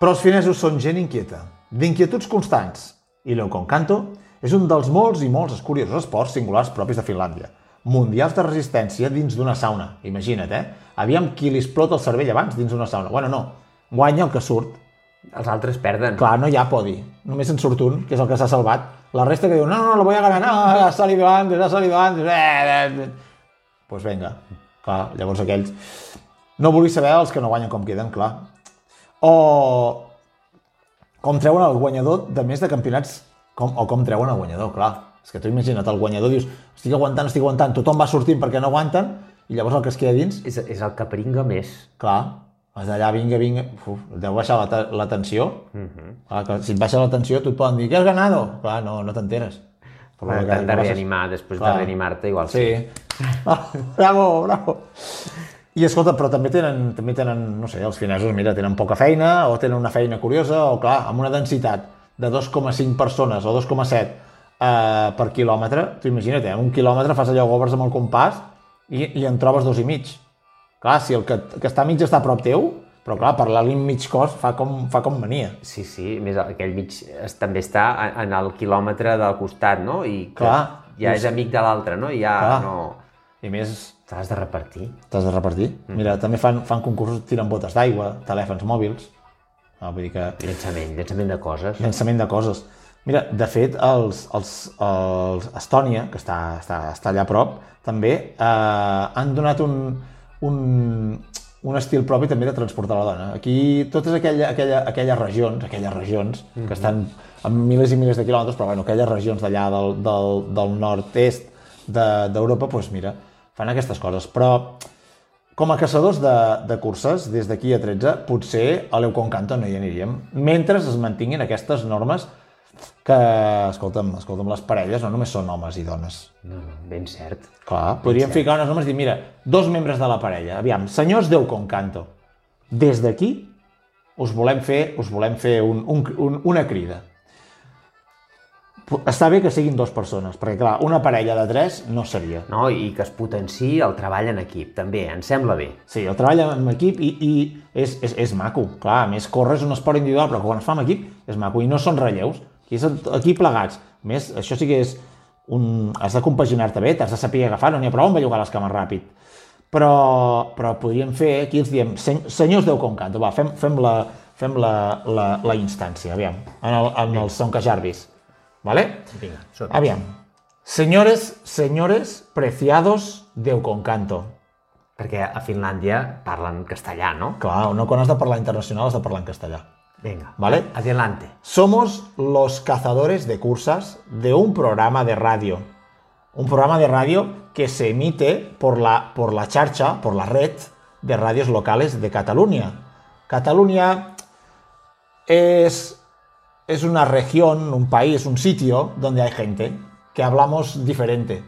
[SPEAKER 2] Però els finesos són gent inquieta, d'inquietuds constants, i l'Euconcanto és un dels molts i molts curiosos esports singulars propis de Finlàndia. Mundials de resistència dins d'una sauna, imagina't, eh? Aviam qui li explota el cervell abans dins d'una sauna. Bueno, no, guanya el que surt.
[SPEAKER 4] Els altres perden.
[SPEAKER 2] Clar, no hi ha podi, només en surt un, que és el que s'ha salvat. La resta que diu, no, no, lo voy a ganar, no, ha salido antes, ha salido antes, eh, eh, eh. Pues venga, clar, llavors aquells... No vulgui saber els que no guanyen com queden, clar. O com treuen el guanyador de més de campionats, com, o com treuen el guanyador, clar. És que tu imagina't, el guanyador dius, estic aguantant, estic aguantant, tothom va sortint perquè no aguanten, i llavors el que es queda dins,
[SPEAKER 4] És, és el que peringa més.
[SPEAKER 2] clar, vas d'allà, vinga, vinga, uf, deu baixar la, la tensió. clar, que si et baixa la tensió, tu et poden dir, què has ganado? Clar, no, no t'enteres. Però
[SPEAKER 4] Bueno,
[SPEAKER 2] que-
[SPEAKER 4] T'han de
[SPEAKER 2] que passes-
[SPEAKER 4] reanimar, després
[SPEAKER 2] Clar.
[SPEAKER 4] de reanimar-te, igual sí.
[SPEAKER 2] Sí. Ah, bravo, bravo. I escolta, però també tenen, també tenen, no sé, els finesos, mira, tenen poca feina, o tenen una feina curiosa, o clar, amb una densitat de 2,5 persones o 2,7 eh, per quilòmetre, tu imagina't, eh, un quilòmetre fas allò gobres amb el compàs i, i en trobes dos i mig. Clar, si el que, que està mig està a prop teu, Però clar, parlar-li en mig cos fa com, fa com mania.
[SPEAKER 4] Sí, sí, més aquell mig es, també està en, en el quilòmetre del costat, no? I
[SPEAKER 2] Clar.
[SPEAKER 4] ja és amic de l'altre, no? I ja
[SPEAKER 2] Clar.
[SPEAKER 4] no...
[SPEAKER 2] I més,
[SPEAKER 4] Te l'has de repartir.
[SPEAKER 2] t'has de repartir. Mira, també fan, fan concursos, tiren botes d'aigua, telèfons mòbils. Ah, vull dir que...
[SPEAKER 4] Llançament, llançament de coses.
[SPEAKER 2] llançament de coses. Mira, de fet, els, els, els Estònia, que està, està, està allà a prop, també eh, han donat un, un, un estil propi també de transportar la dona. Aquí, totes aquella, aquella, aquelles regions, aquelles regions, que estan a milers i milers de quilòmetres, però bueno, aquelles regions d'allà del, del, del nord-est de- d'Europa, doncs mira, fan aquestes coses. Però com a caçadors de, de curses, des d'aquí a 13, potser a l'Euconcanto no hi aniríem, mentre es mantinguin aquestes normes que, escolta'm, escolta'm, les parelles no només són homes i dones.
[SPEAKER 4] No, no, ben cert.
[SPEAKER 2] Clar, podríem ficar unes normes i dir, mira, dos membres de la parella, aviam, senyors d'Euconcanto, des d'aquí us volem fer, us volem fer un, un, un, una crida. Està bé que siguin dues persones, perquè clar, una parella de tres no seria.
[SPEAKER 4] No, i que es potenciï el treball en equip, també, em sembla bé.
[SPEAKER 2] Sí, el treball en equip i, i és, és, és maco. Clar, a més, córrer és un esport individual, però quan es fa en equip és maco. I no són relleus, aquí, aquí plegats. A més, això sí que és un... Has de compaginar-te bé, t'has de saber agafar, no n'hi ha prou amb bellugar les cames ràpid. Però, però podríem fer, aquí ens diem, "Sen- senyors Déu Concanto, va, fem, fem, la, fem la, la, la instància, aviam, en el, en el Son Jarvis. ¿Vale?
[SPEAKER 4] Vinga,
[SPEAKER 2] Aviam. Señores, señores preciados Déu Concanto.
[SPEAKER 4] Perquè a Finlàndia parlen castellà, no?
[SPEAKER 2] Clar, no quan has de parlar internacional has de parlar en castellà.
[SPEAKER 4] Vinga,
[SPEAKER 2] Vale.
[SPEAKER 4] adelante.
[SPEAKER 2] Somos los cazadores de cursas de un programa de radio. Un programa de radio que se emite por la, por la charcha, por la red de radios locales de Cataluña. Cataluña es, es una región, un país, un sitio donde hay gente que hablamos diferente.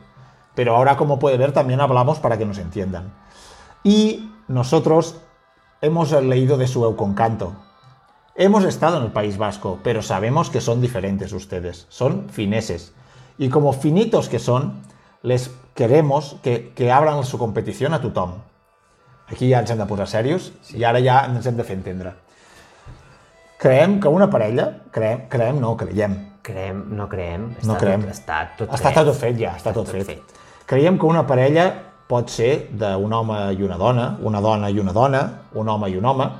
[SPEAKER 2] Pero ahora, como puede ver, también hablamos para que nos entiendan. Y nosotros hemos leído de su Euconcanto. Hemos estado en el País Vasco, pero sabemos que son diferentes ustedes. Son fineses. Y como finitos que son, les queremos que, que abran su competición a tothom. Aquí ja ens hem de posar serios i ara ja ens hem de fer entendre. Creem que una parella, creem, creem no, creiem,
[SPEAKER 4] Creem, no creem.
[SPEAKER 2] no creem.
[SPEAKER 4] Tot, està tot
[SPEAKER 2] està
[SPEAKER 4] fet.
[SPEAKER 2] tot fet ja, està, tot, fet. Creiem que una parella pot ser d'un home i una dona, una dona i una dona, un home i un home,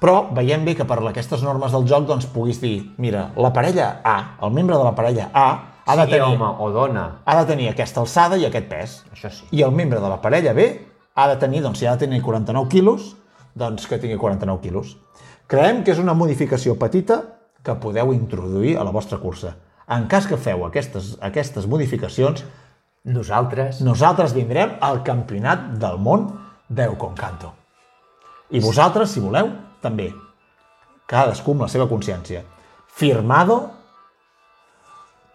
[SPEAKER 2] però veiem bé que per aquestes normes del joc doncs puguis dir, mira, la parella A, el membre de la parella A, ha de tenir,
[SPEAKER 4] home o dona,
[SPEAKER 2] ha de tenir aquesta alçada i aquest pes.
[SPEAKER 4] això sí.
[SPEAKER 2] I el membre de la parella B ha de tenir, doncs si ha de tenir 49 quilos, doncs que tingui 49 quilos. Creiem que és una modificació petita que podeu introduir a la vostra cursa. En cas que feu aquestes, aquestes modificacions,
[SPEAKER 4] Nosaltres,
[SPEAKER 2] nosaltres vindrem al campionat del món d'Euconcanto. I vosaltres, si voleu, també. Cadascú amb la seva consciència. Firmado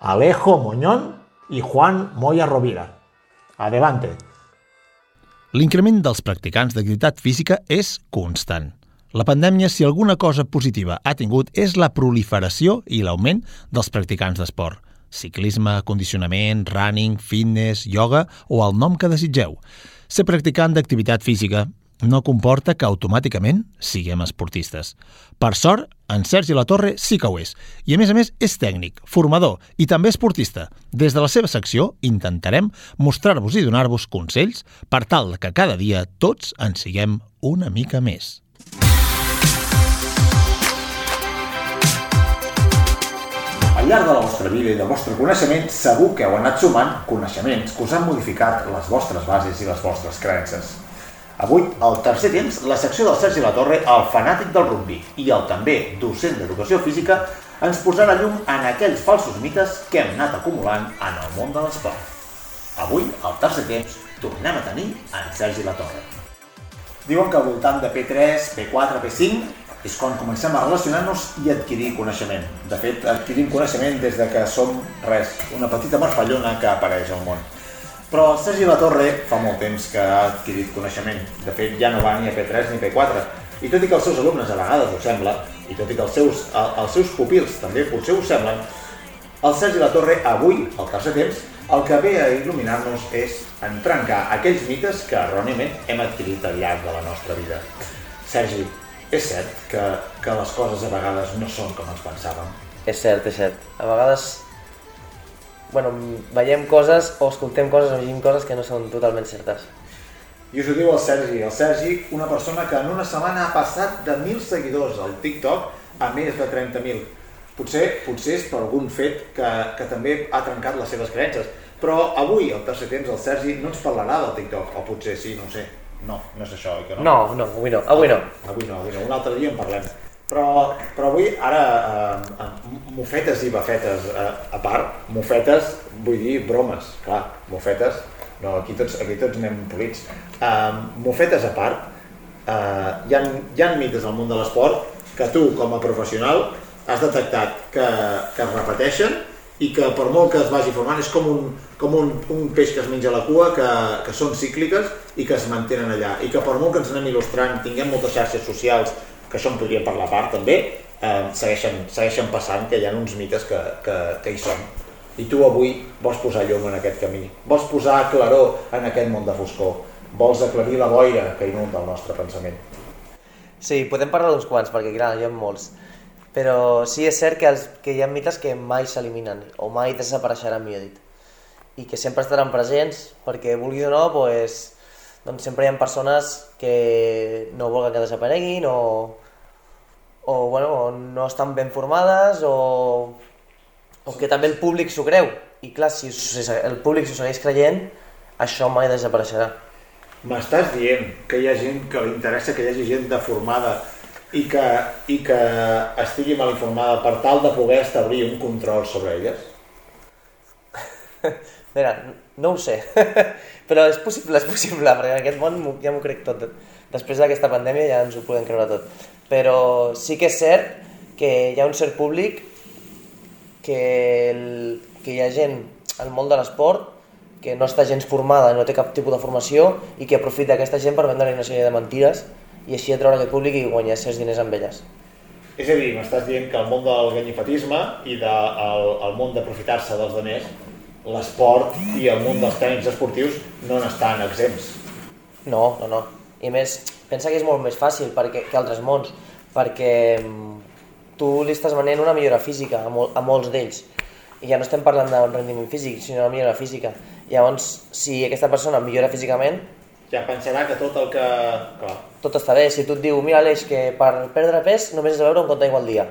[SPEAKER 2] Alejo Moñón i Juan Moya Rovira. Adelante.
[SPEAKER 1] L'increment dels practicants d'activitat física és constant. La pandèmia, si alguna cosa positiva ha tingut, és la proliferació i l'augment dels practicants d'esport. Ciclisme, condicionament, running, fitness, yoga o el nom que desitgeu. Ser practicant d'activitat física no comporta que automàticament siguem esportistes. Per sort, en Sergi Latorre sí que ho és. I a més a més és tècnic, formador i també esportista. Des de la seva secció intentarem mostrar-vos i donar-vos consells per tal que cada dia tots en siguem una mica més.
[SPEAKER 2] Al llarg de la vostra vida i del vostre coneixement, segur que heu anat sumant coneixements que us han modificat les vostres bases i les vostres creences. Avui, al tercer temps, la secció del Sergi Latorre, el fanàtic del rugby i el també docent d'educació física, ens posarà llum en aquells falsos mites que hem anat acumulant en el món de l'esport. Avui, al tercer temps, tornem a tenir en Sergi Latorre. Diuen que al voltant de P3, P4, P5 és quan comencem a relacionar-nos i adquirir coneixement. De fet, adquirim coneixement des de que som res, una petita marfallona que apareix al món. Però Sergi Latorre fa molt temps que ha adquirit coneixement. De fet, ja no va ni a P3 ni a P4. I tot i que els seus alumnes a vegades ho sembla, i tot i que els seus, el- els seus pupils també potser ho semblen, el Sergi Latorre avui, al tercer temps, el que ve a il·luminar-nos és en trencar aquells mites que erròniament hem adquirit al llarg de la nostra vida. Sergi, És cert que, que les coses a vegades no són com ens pensàvem.
[SPEAKER 6] És cert, és cert. A vegades bueno, veiem coses o escoltem coses o llegim coses que no són totalment certes.
[SPEAKER 2] I us ho diu el Sergi. El Sergi, una persona que en una setmana ha passat de 1.000 seguidors al TikTok a més de 30.000. Potser, potser és per algun fet que, que també ha trencat les seves creences. Però avui, al tercer temps, el Sergi no ens parlarà del TikTok, o potser sí, no sé. No, no és això, oi que no?
[SPEAKER 6] No, no, avui no, avui no.
[SPEAKER 2] Avui no, avui no, un altre dia en parlem. Però, però avui, ara, eh, eh, mofetes i bafetes eh, a part, mofetes, vull dir bromes, clar, mofetes, no, aquí tots, aquí tots anem polits. Eh, mofetes a part, eh, hi, ha, hi ha mites al món de l'esport que tu, com a professional, has detectat que, que es repeteixen i que per molt que es vagi formant és com un, com un, un peix que es menja la cua, que, que són cícliques i que es mantenen allà. I que per molt que ens anem il·lustrant, tinguem moltes xarxes socials, que això en podríem parlar a part també, eh, segueixen, segueixen passant que hi ha uns mites que, que, que hi són. I tu avui vols posar llum en aquest camí, vols posar claror en aquest món de foscor, vols aclarir la boira que inunda el nostre pensament.
[SPEAKER 6] Sí, podem parlar d'uns quants, perquè clar, hi ha molts. Però sí és cert que, els, que hi ha mites que mai s'eliminen, o mai desapareixeran, millor dit. I que sempre estaran presents, perquè vulgui o no, pues, doncs sempre hi ha persones que no volen que desapareguin, o, o, bueno, o no estan ben formades, o, o que també el públic s'ho creu. I clar, si, si el públic s'ho segueix creient, això mai desapareixerà.
[SPEAKER 2] M'estàs dient que hi ha gent que li interessa que hi hagi gent deformada i que, i que estigui mal informada per tal de poder establir un control sobre elles?
[SPEAKER 6] Mira, no ho sé, però és possible, és possible, perquè en aquest món ja m'ho crec tot. Després d'aquesta pandèmia ja ens ho podem creure tot. Però sí que és cert que hi ha un cert públic que, el, que hi ha gent al món de l'esport que no està gens formada, no té cap tipus de formació i que aprofita aquesta gent per vendre una sèrie de mentides i així atraure aquest públic i guanyar certs diners amb elles.
[SPEAKER 2] És a dir, m'estàs dient que el món del ganyifatisme i del de, el món d'aprofitar-se dels demés, l'esport i el món dels tècnics esportius no n'estan exempts.
[SPEAKER 6] No, no, no. I més, pensa que és molt més fàcil perquè, que altres mons, perquè mm, tu li estàs venent una millora física a, mol, a molts d'ells. I ja no estem parlant d'un rendiment físic, sinó una millora física. Llavors, si aquesta persona millora físicament,
[SPEAKER 2] ja pensarà que tot el que... Clar.
[SPEAKER 6] Tot està bé, si tu et diu, mira Aleix, que per perdre pes només has de beure un got d'aigua al dia.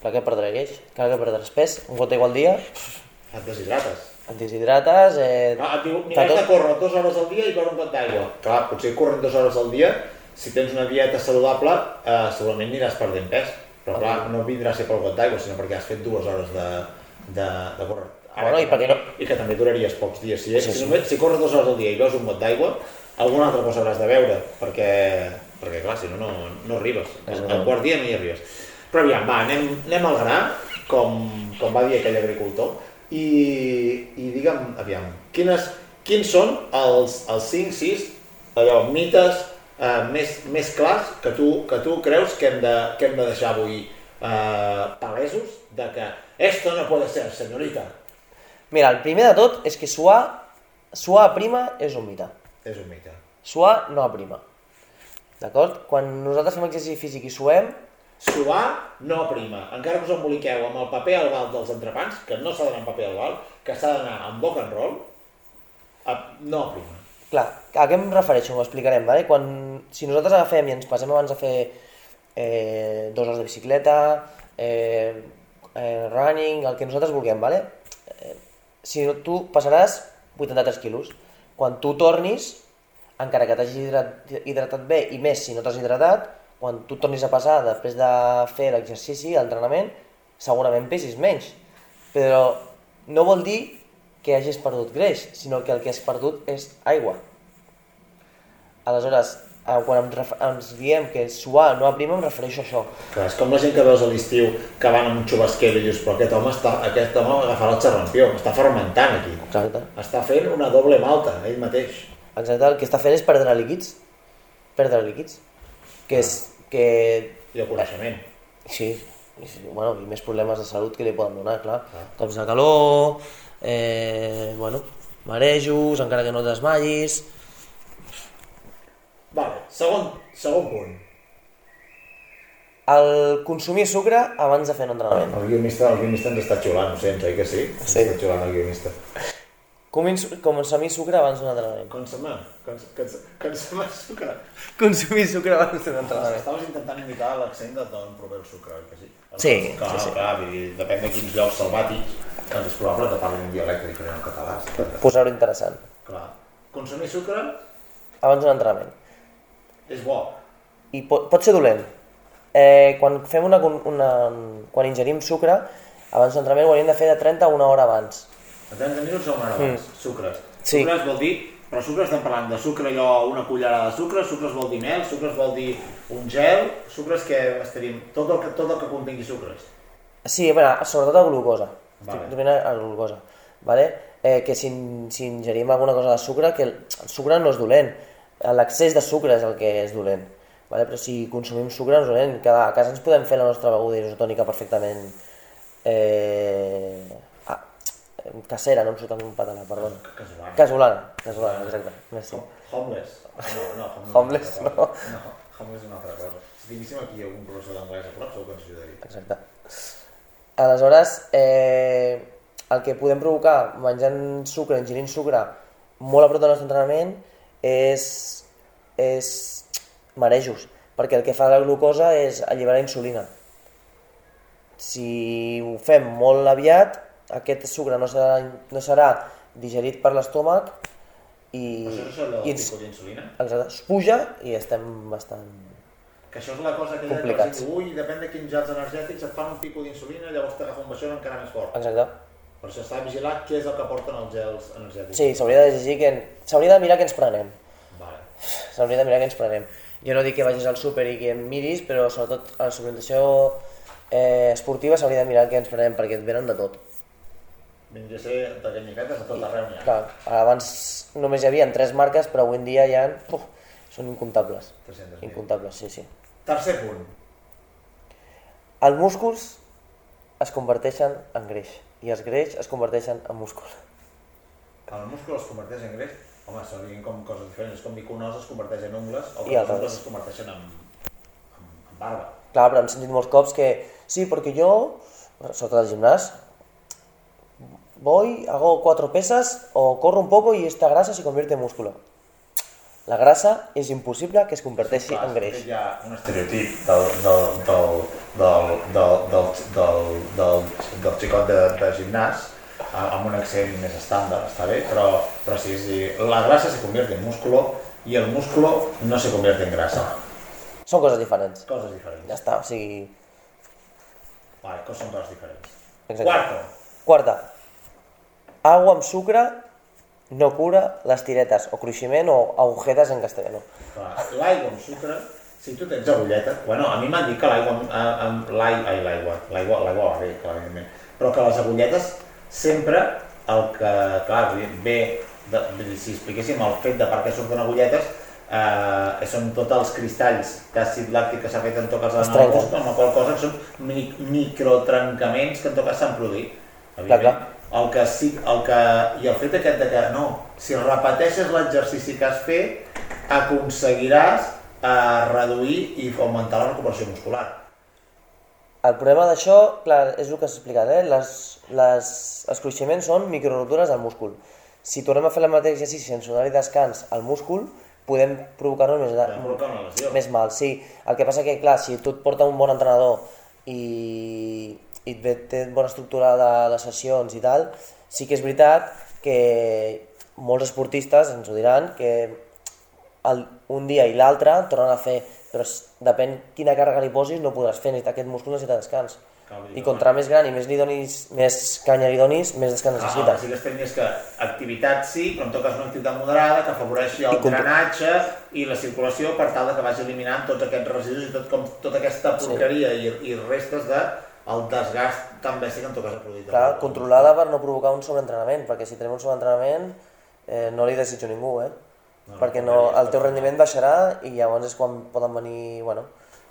[SPEAKER 6] Clar que perdré Aleix, clar que perdràs pes, un got d'aigua al dia...
[SPEAKER 2] Et deshidrates.
[SPEAKER 6] Et deshidrates... Eh,
[SPEAKER 2] no, et diu, has tot... de córrer dues hores al dia i beure un got d'aigua. Clar, potser corrent dues hores al dia, si tens una dieta saludable, eh, segurament aniràs perdent pes. Però clar, no vindrà a ser pel got d'aigua, sinó perquè has fet dues hores de, de, de córrer.
[SPEAKER 6] Ara, bueno, i, perquè no...
[SPEAKER 2] I que també duraries pocs dies. Si, sí, si, només, si corres dues hores al dia i veus un got d'aigua, alguna altra cosa hauràs de veure, perquè, perquè clar, si no, no, no arribes. Al quart dia no hi arribes. Però aviam, va, anem, anem al gra, com, com va dir aquell agricultor, i, i digue'm, aviam, quines, quins són els, els 5, 6, allò, mites eh, més, més clars que tu, que tu creus que hem de, que hem de deixar avui eh, palesos de que esto no puede ser, senyorita,
[SPEAKER 6] Mira, el primer de tot és que suar, suar a prima és un mite.
[SPEAKER 2] És un mite.
[SPEAKER 6] Suar no a prima. D'acord? Quan nosaltres fem exercici físic i suem...
[SPEAKER 2] Suar no prima. Encara que us emboliqueu amb el paper al val dels entrepans, que no s'ha d'anar amb paper al val, que s'ha d'anar amb boca en roll, a, no prima.
[SPEAKER 6] Clar, a què em refereixo? Ho explicarem, vale? Quan, si nosaltres agafem i ens passem abans a fer eh, dos hores de bicicleta, eh, eh, running, el que nosaltres vulguem, vale? si no, tu passaràs 83 quilos. Quan tu tornis, encara que t'hagis hidrat, hidratat bé, i més si no t'has hidratat, quan tu tornis a passar després de fer l'exercici, l'entrenament, segurament pesis menys. Però no vol dir que hagis perdut greix, sinó que el que has perdut és aigua. Aleshores, eh, quan em ens diem que suar no aprima, em refereixo a això.
[SPEAKER 2] Clar, és com la gent que veus a l'estiu que van amb un xubasquer i dius, però aquest home està, aquest home agafarà el xerrampió, està fermentant aquí.
[SPEAKER 6] Exacte.
[SPEAKER 2] Està fent una doble malta, ell mateix.
[SPEAKER 6] Exacte, el que està fent és perdre líquids. Perdre líquids. Que és... Que...
[SPEAKER 2] I el coneixement.
[SPEAKER 6] Sí, i, bueno, i més problemes de salut que li poden donar, clar. Ah. Cops de calor, eh, bueno, marejos, encara que no desmallis,
[SPEAKER 2] Vale, segon, segon punt.
[SPEAKER 6] el consumir sucre abans de fer un entrenament.
[SPEAKER 2] El guionista, el guionista ens està xulant, ho sents, oi que sí?
[SPEAKER 6] Sí.
[SPEAKER 2] Està xulant el guionista.
[SPEAKER 6] Consumir sucre abans d'un entrenament.
[SPEAKER 2] Consumar, consumar sucre.
[SPEAKER 6] Consumir sucre abans d'un entrenament.
[SPEAKER 2] Estaves intentant imitar l'accent de d'on prové el sucre, oi que sí?
[SPEAKER 6] Sí,
[SPEAKER 2] clar,
[SPEAKER 6] sí, sí.
[SPEAKER 2] Clar, dir, depèn de quins llocs salvàtics, doncs és probable que parlin un dialecte diferent al català.
[SPEAKER 6] Posar-ho interessant.
[SPEAKER 2] Clar. Consumir sucre
[SPEAKER 6] Abans d'un entrenament.
[SPEAKER 2] és bo.
[SPEAKER 6] I pot, pot ser dolent. Eh, quan fem una, una, quan ingerim sucre, abans d'un entrenament ho hauríem de fer de 30 a una hora abans.
[SPEAKER 2] A 30 minuts o una hora abans, sucres.
[SPEAKER 6] Sí.
[SPEAKER 2] Sucres vol dir, però sucre estem parlant de sucre allò, una cullerada de sucre, sucres vol dir mel, sucres vol dir un gel, sucres que estaríem, tot el que, tot el que contingui sucres.
[SPEAKER 6] Sí, bueno, sobretot a glucosa.
[SPEAKER 2] Vale.
[SPEAKER 6] Estic donant a glucosa. Vale? Eh, que si, si ingerim alguna cosa de sucre, que el, el sucre no és dolent. L'excés de sucre és el que és dolent. Vale? Però si consumim sucre no és dolent. Cada, a casa ens podem fer la nostra beguda isotònica perfectament eh, casera, no em surt un català, perdó.
[SPEAKER 2] Casolana.
[SPEAKER 6] Casolana, casolana, exacte. Merci.
[SPEAKER 2] Homeless. No, no, homeless,
[SPEAKER 6] Homeless, no.
[SPEAKER 2] No, homeless és una altra cosa. Si tinguéssim aquí algun professor d'anglès a prop, segur que ens ajudaria.
[SPEAKER 6] Exacte. Aleshores, eh, el que podem provocar menjant sucre, ingerint sucre molt a prop del nostre entrenament és, és marejos, perquè el que fa la glucosa és alliberar insulina. Si ho fem molt aviat, aquest sucre no serà, no serà digerit per l'estómac i,
[SPEAKER 2] Això és el
[SPEAKER 6] i
[SPEAKER 2] tipus d'insulina?
[SPEAKER 6] exacte, es puja i estem bastant...
[SPEAKER 2] Que això és la cosa que
[SPEAKER 6] Complicats.
[SPEAKER 2] Diu, Ui, depèn de quins gels energètics et fan un tipus d'insulina, llavors t'agafa un baixón encara més fort.
[SPEAKER 6] Exacte.
[SPEAKER 2] Per això està vigilat què és el que porten els gels energètics.
[SPEAKER 6] Sí, s'hauria de llegir que... S'hauria de mirar què ens prenem.
[SPEAKER 2] Vale.
[SPEAKER 6] S'hauria de mirar què ens prenem. Jo no dic que vagis al súper i que em miris, però sobretot a la suplementació eh, esportiva s'hauria de mirar què ens prenem, perquè et venen de tot.
[SPEAKER 2] Vindria a ser canyicretes a tot arreu ha.
[SPEAKER 6] Clar, abans només hi havia tres marques, però avui en dia ja uf, són incomptables.
[SPEAKER 2] 300.000.
[SPEAKER 6] Incomptables, sí, sí.
[SPEAKER 2] Tercer punt.
[SPEAKER 6] Els músculs es converteixen en greix i els greix es converteixen en múscul.
[SPEAKER 2] El múscul es converteix en greix? Home, són diguem com coses diferents. És com dir que un os es converteix en ungles o que els ungles es converteixen en, en, en barba.
[SPEAKER 6] Clar, però hem sentit molts cops que sí, perquè jo, sobretot al gimnàs, voy, hago cuatro pesas o corro un poco y esta grasa se convierte en músculo. La grasa és impossible que es converteixi
[SPEAKER 2] Clar,
[SPEAKER 6] en greix.
[SPEAKER 2] Hi ha un estereotip del, del, del, del, del, del, del, del, del xicot de, de gimnàs amb un accent més estàndard, està bé, però, però sí, sí, la grasa se convierte en músculo y el músculo no se convierte en grasa.
[SPEAKER 6] Són coses diferents.
[SPEAKER 2] Coses diferents.
[SPEAKER 6] Ja està, o sigui...
[SPEAKER 2] Vale, són coses diferents.
[SPEAKER 6] Exacte.
[SPEAKER 2] Quarto,
[SPEAKER 6] Quarta, agua amb sucre no cura les tiretes o cruiximent o agujetes en castellano.
[SPEAKER 2] l'aigua amb sucre, si tu tens agulleta, bueno, a mi m'han dit que l'aigua amb, amb l'aigua, ai, l'aigua, l'aigua, l'aigua va bé, clar, evidentment, però que les agulletes sempre el que, clar, ve, de, si expliquéssim el fet de per què surten agulletes, eh, són tots els cristalls d'àcid làctic que s'ha fet en tot cas
[SPEAKER 6] Es
[SPEAKER 2] en el
[SPEAKER 6] trenquen.
[SPEAKER 2] múscul, amb la qual cosa són mi, microtrencaments que en tot cas s'han produït.
[SPEAKER 6] Clar, clar.
[SPEAKER 2] El que sí, el que, I el fet aquest de que no, si repeteixes l'exercici que has fet, aconseguiràs eh, reduir i augmentar la recuperació muscular.
[SPEAKER 6] El problema d'això, clar, és el que s'ha explicat, eh? Les, les, els cruiximents són microrotures del múscul. Si tornem a fer el mateix exercici sense donar-hi descans al múscul, podem provocar-nos més,
[SPEAKER 2] provocar
[SPEAKER 6] més mal. Sí, el que passa que, clar, si tu et porta un bon entrenador i, i té bona estructura de, de sessions i tal, sí que és veritat que molts esportistes ens ho diran, que el, un dia i l'altre tornen a fer, però depèn quina càrrega li posis, no podràs fer, necessita, aquest múscul necessita descans. I contra més gran i més, li donis, més canya li donis, més descans
[SPEAKER 2] Ah,
[SPEAKER 6] necessites.
[SPEAKER 2] que sí que estem que activitat sí, però en tot cas una activitat moderada que afavoreixi el
[SPEAKER 6] I
[SPEAKER 2] drenatge i la circulació per tal de que vagi eliminant tots aquests residus i tot, com, tota aquesta porqueria i, i restes de el desgast tan bèstia que en tot cas ha produït.
[SPEAKER 6] Clar, controlada per no provocar un sobreentrenament, perquè si tenim un sobreentrenament eh, no li desitjo a ningú, eh?
[SPEAKER 2] No,
[SPEAKER 6] perquè
[SPEAKER 2] no,
[SPEAKER 6] el teu rendiment baixarà i llavors és quan poden venir bueno,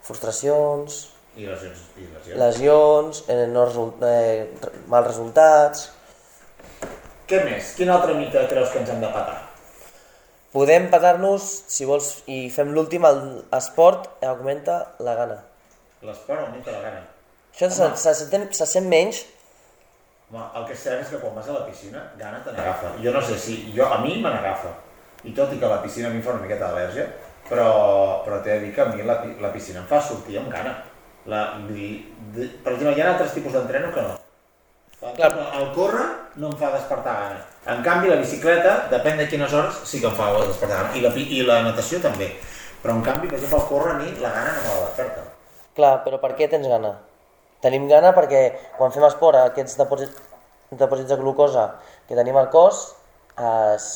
[SPEAKER 6] frustracions,
[SPEAKER 2] I lesions. I lesions.
[SPEAKER 6] lesions, eh, no result, eh, mals resultats...
[SPEAKER 2] Què més? Quin altre mite creus que ens hem de patar?
[SPEAKER 6] Podem patar-nos, si vols, i fem l'últim, el esport augmenta la gana.
[SPEAKER 2] l'esport augmenta la gana.
[SPEAKER 6] Això se, se, sent, se sent menys,
[SPEAKER 2] Home, el que és cert és que quan vas a la piscina, gana te n'agafa. Jo no sé si... Jo, a mi me n'agafa. I tot i que la piscina a mi em fa una miqueta d'al·lèrgia, però, però t'he de dir que a mi la, la piscina em fa sortir amb gana. La, dir, de, per exemple, hi ha altres tipus d'entreno que no.
[SPEAKER 6] Clar.
[SPEAKER 2] el córrer no em fa despertar gana. En canvi, la bicicleta, depèn de quines hores, sí que em fa despertar gana. I la, i la natació també. Però en canvi, per exemple, el córrer a mi la gana no me la desperta.
[SPEAKER 6] clar, però per què tens gana? Tenim gana perquè quan fem esport aquests depòsits, depòsits de glucosa que tenim al cos es,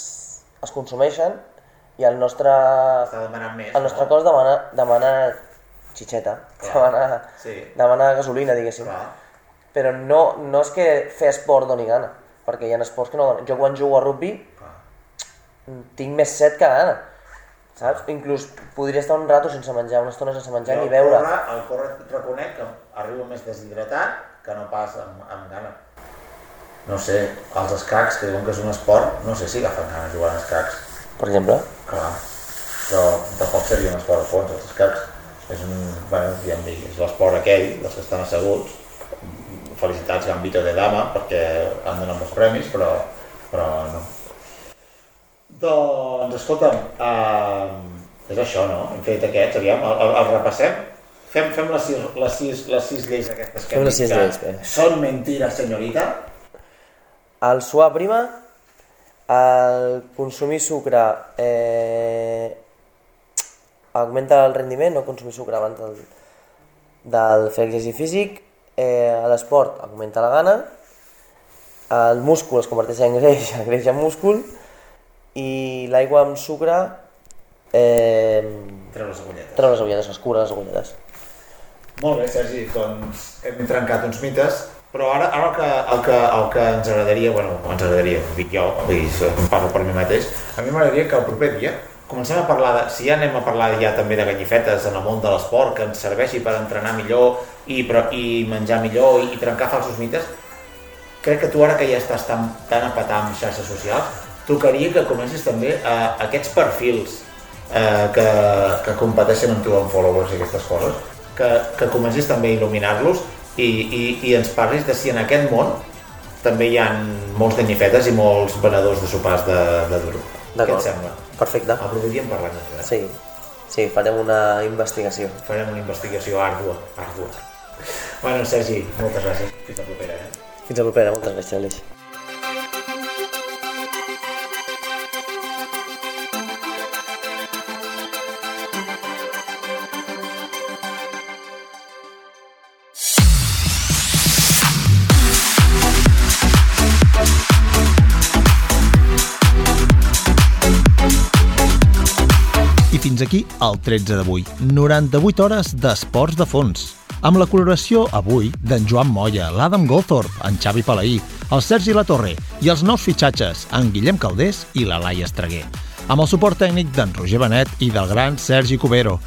[SPEAKER 6] es consumeixen i el nostre,
[SPEAKER 2] més.
[SPEAKER 6] el nostre
[SPEAKER 2] no?
[SPEAKER 6] cos demana, demana xitxeta,
[SPEAKER 2] Clar.
[SPEAKER 6] demana,
[SPEAKER 2] Sí.
[SPEAKER 6] demana gasolina, diguéssim.
[SPEAKER 2] Clar.
[SPEAKER 6] Però no, no és que fer esport doni gana, perquè hi ha esports que no donen. Jo quan jugo a rugby tinc més set que gana, saps? Inclús podria estar un rato sense menjar, una estona sense menjar
[SPEAKER 2] Jo
[SPEAKER 6] ni beure.
[SPEAKER 2] El córrer, el córrer reconec que arribo més deshidratat que no pas amb, amb gana. No sé, els escacs, que diuen que és un esport, no sé si agafen gana jugant a escacs.
[SPEAKER 6] Per exemple,
[SPEAKER 2] Clar, però tampoc seria un esport a fons, els escacs. És un, bueno, ja em dic, és l'esport aquell, dels que estan asseguts. Felicitats Gambito de Dama, perquè han donat molts premis, però, però no. Doncs, escolta'm, uh, és això, no? Hem fet aquests, aviam, el, el, el repassem. Fem, fem les, sis, les, sis, les sis lleis aquestes que
[SPEAKER 6] Fem les sis lleis, bé.
[SPEAKER 2] Són mentires, senyorita.
[SPEAKER 6] el suar prima, el consumir sucre eh, augmenta el rendiment, no consumir sucre abans del, del fer exercici físic, eh, l'esport augmenta la gana, el múscul es converteix en greix, el greix en múscul, i l'aigua amb sucre eh,
[SPEAKER 2] Treu les agulletes.
[SPEAKER 6] treu les agulletes, es cura les agulletes.
[SPEAKER 2] Molt bé, Sergi, doncs hem trencat uns mites, però ara, ara el, que, el, que, el que ens agradaria, bueno, ens agradaria, ho dic jo, vull dir, em parlo per mi mateix, a mi m'agradaria que el proper dia comencem a parlar, de, si ja anem a parlar ja també de ganyifetes en el món de l'esport, que ens serveixi per entrenar millor i, però, i menjar millor i, i trencar falsos mites, crec que tu ara que ja estàs tan, tan a petar amb xarxes socials, tocaria que comencis també a, aquests perfils eh, que, que competeixen amb tu en followers i aquestes coses, que, que comencis també a il·luminar-los i, i, i ens parlis de si en aquest món també hi ha molts ganyifetes i molts venedors de sopars de, de duro. Què et sembla?
[SPEAKER 6] Perfecte.
[SPEAKER 2] En parlem d'això, eh?
[SPEAKER 6] Sí, sí, farem una investigació.
[SPEAKER 2] Farem una investigació àrdua, àrdua. Bueno, Sergi, moltes gràcies. Fins la propera, eh?
[SPEAKER 6] Fins a propera, moltes gràcies, Aleix.
[SPEAKER 1] Fins aquí el 13 d'avui. 98 hores d'esports de fons. Amb la coloració avui d'en Joan Moya, l'Adam Goldthorpe, en Xavi Palaí, el Sergi Latorre i els nous fitxatges, en Guillem Caldés i la Laia Estreguer. Amb el suport tècnic d'en Roger Benet i del gran Sergi Cubero.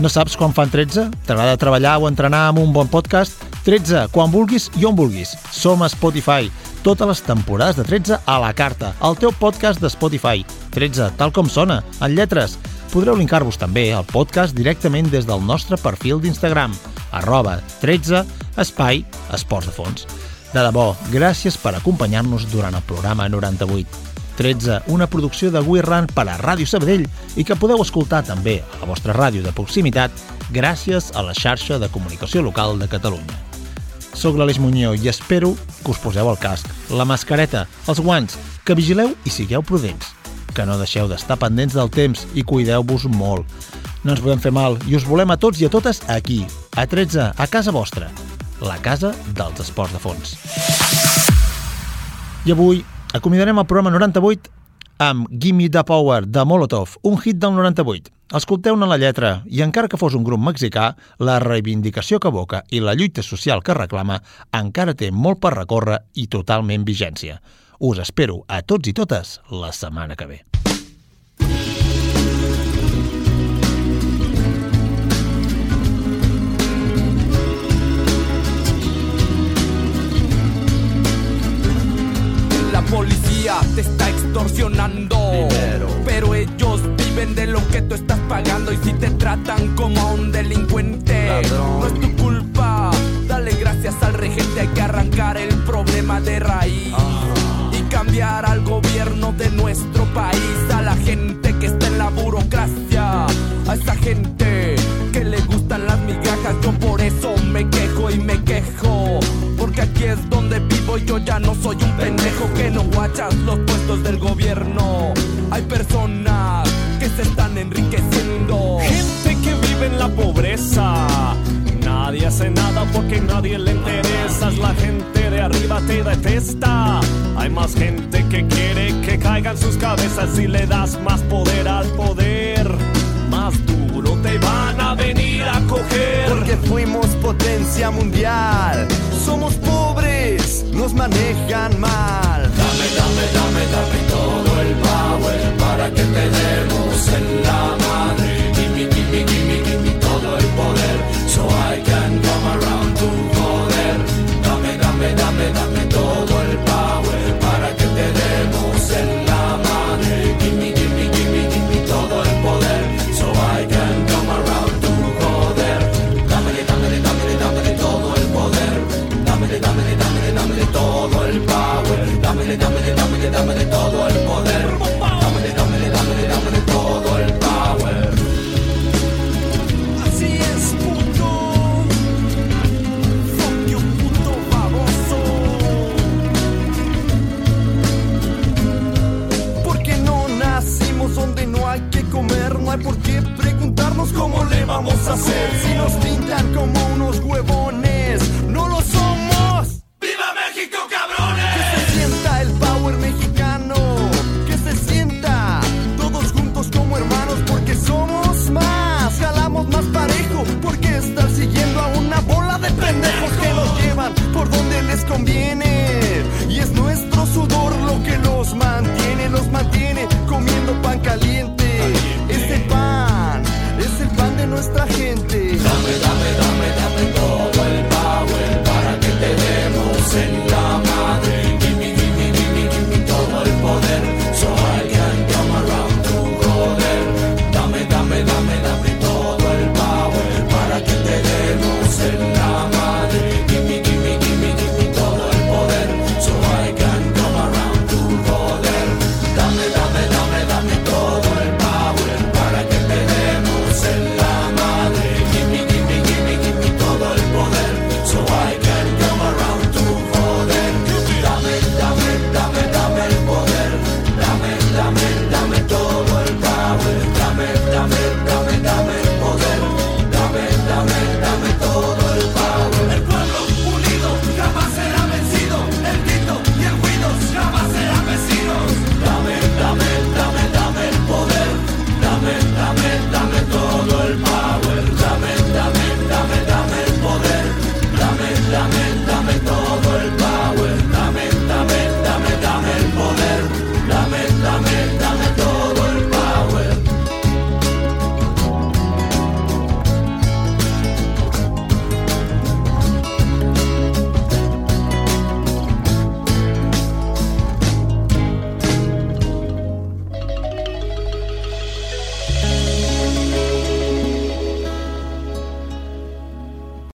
[SPEAKER 1] No saps quan fan 13? T'agrada treballar o entrenar amb un bon podcast? 13, quan vulguis i on vulguis. Som a Spotify. Totes les temporades de 13 a la carta. El teu podcast de Spotify. 13, tal com sona, en lletres. Podreu linkar-vos també al podcast directament des del nostre perfil d'Instagram, arroba 13 espai esports de fons. De debò, gràcies per acompanyar-nos durant el programa 98. 13, una producció de We Run per a Ràdio Sabadell i que podeu escoltar també a la vostra ràdio de proximitat gràcies a la xarxa de comunicació local de Catalunya. Soc l'Aleix Muñoz i espero que us poseu el casc, la mascareta, els guants, que vigileu i sigueu prudents, que no deixeu d'estar pendents del temps i cuideu-vos molt. No ens podem fer mal i us volem a tots i a totes aquí, a 13, a casa vostra, la casa dels esports de fons. I avui acomiadarem el programa 98 amb Gimme the Power de Molotov, un hit del 98. Escolteu-ne la lletra i encara que fos un grup mexicà, la reivindicació que evoca i la lluita social que reclama encara té molt per recórrer i totalment vigència. Us espero a tots i totes la setmana que ve.
[SPEAKER 7] La policía te está extorsionando. Pero ellos viven de lo que tú estás pagando. Y si te tratan como a un delincuente, No es tu culpa, dale gracias al regente, hay que arrancar el problema de raíz. Soy un pendejo que no guachas los puestos del gobierno. Hay personas que se están enriqueciendo.
[SPEAKER 8] Gente que vive en la pobreza. Nadie hace nada porque nadie le interesa. La gente de arriba te detesta. Hay más gente que quiere que caigan sus cabezas si le das más poder al poder. Más duro te van a venir a coger.
[SPEAKER 7] Porque fuimos potencia mundial. Somos nos manejan mal.
[SPEAKER 9] Dame, dame, dame, dame todo el power para que te demos en la madre. Gimme, gimme, gimme, gimme todo el poder. So I can come around to joder. Dame, dame, dame, dame Dámele, dámele, dámele, dámele todo el poder. Dámele, dámele, dámele, dámele todo el power.
[SPEAKER 7] Así es, puto. Fuck you, puto baboso. Porque no nacimos donde no hay que comer, no hay por qué preguntarnos cómo le vamos a hacer. Si nos pintan como unos huevones,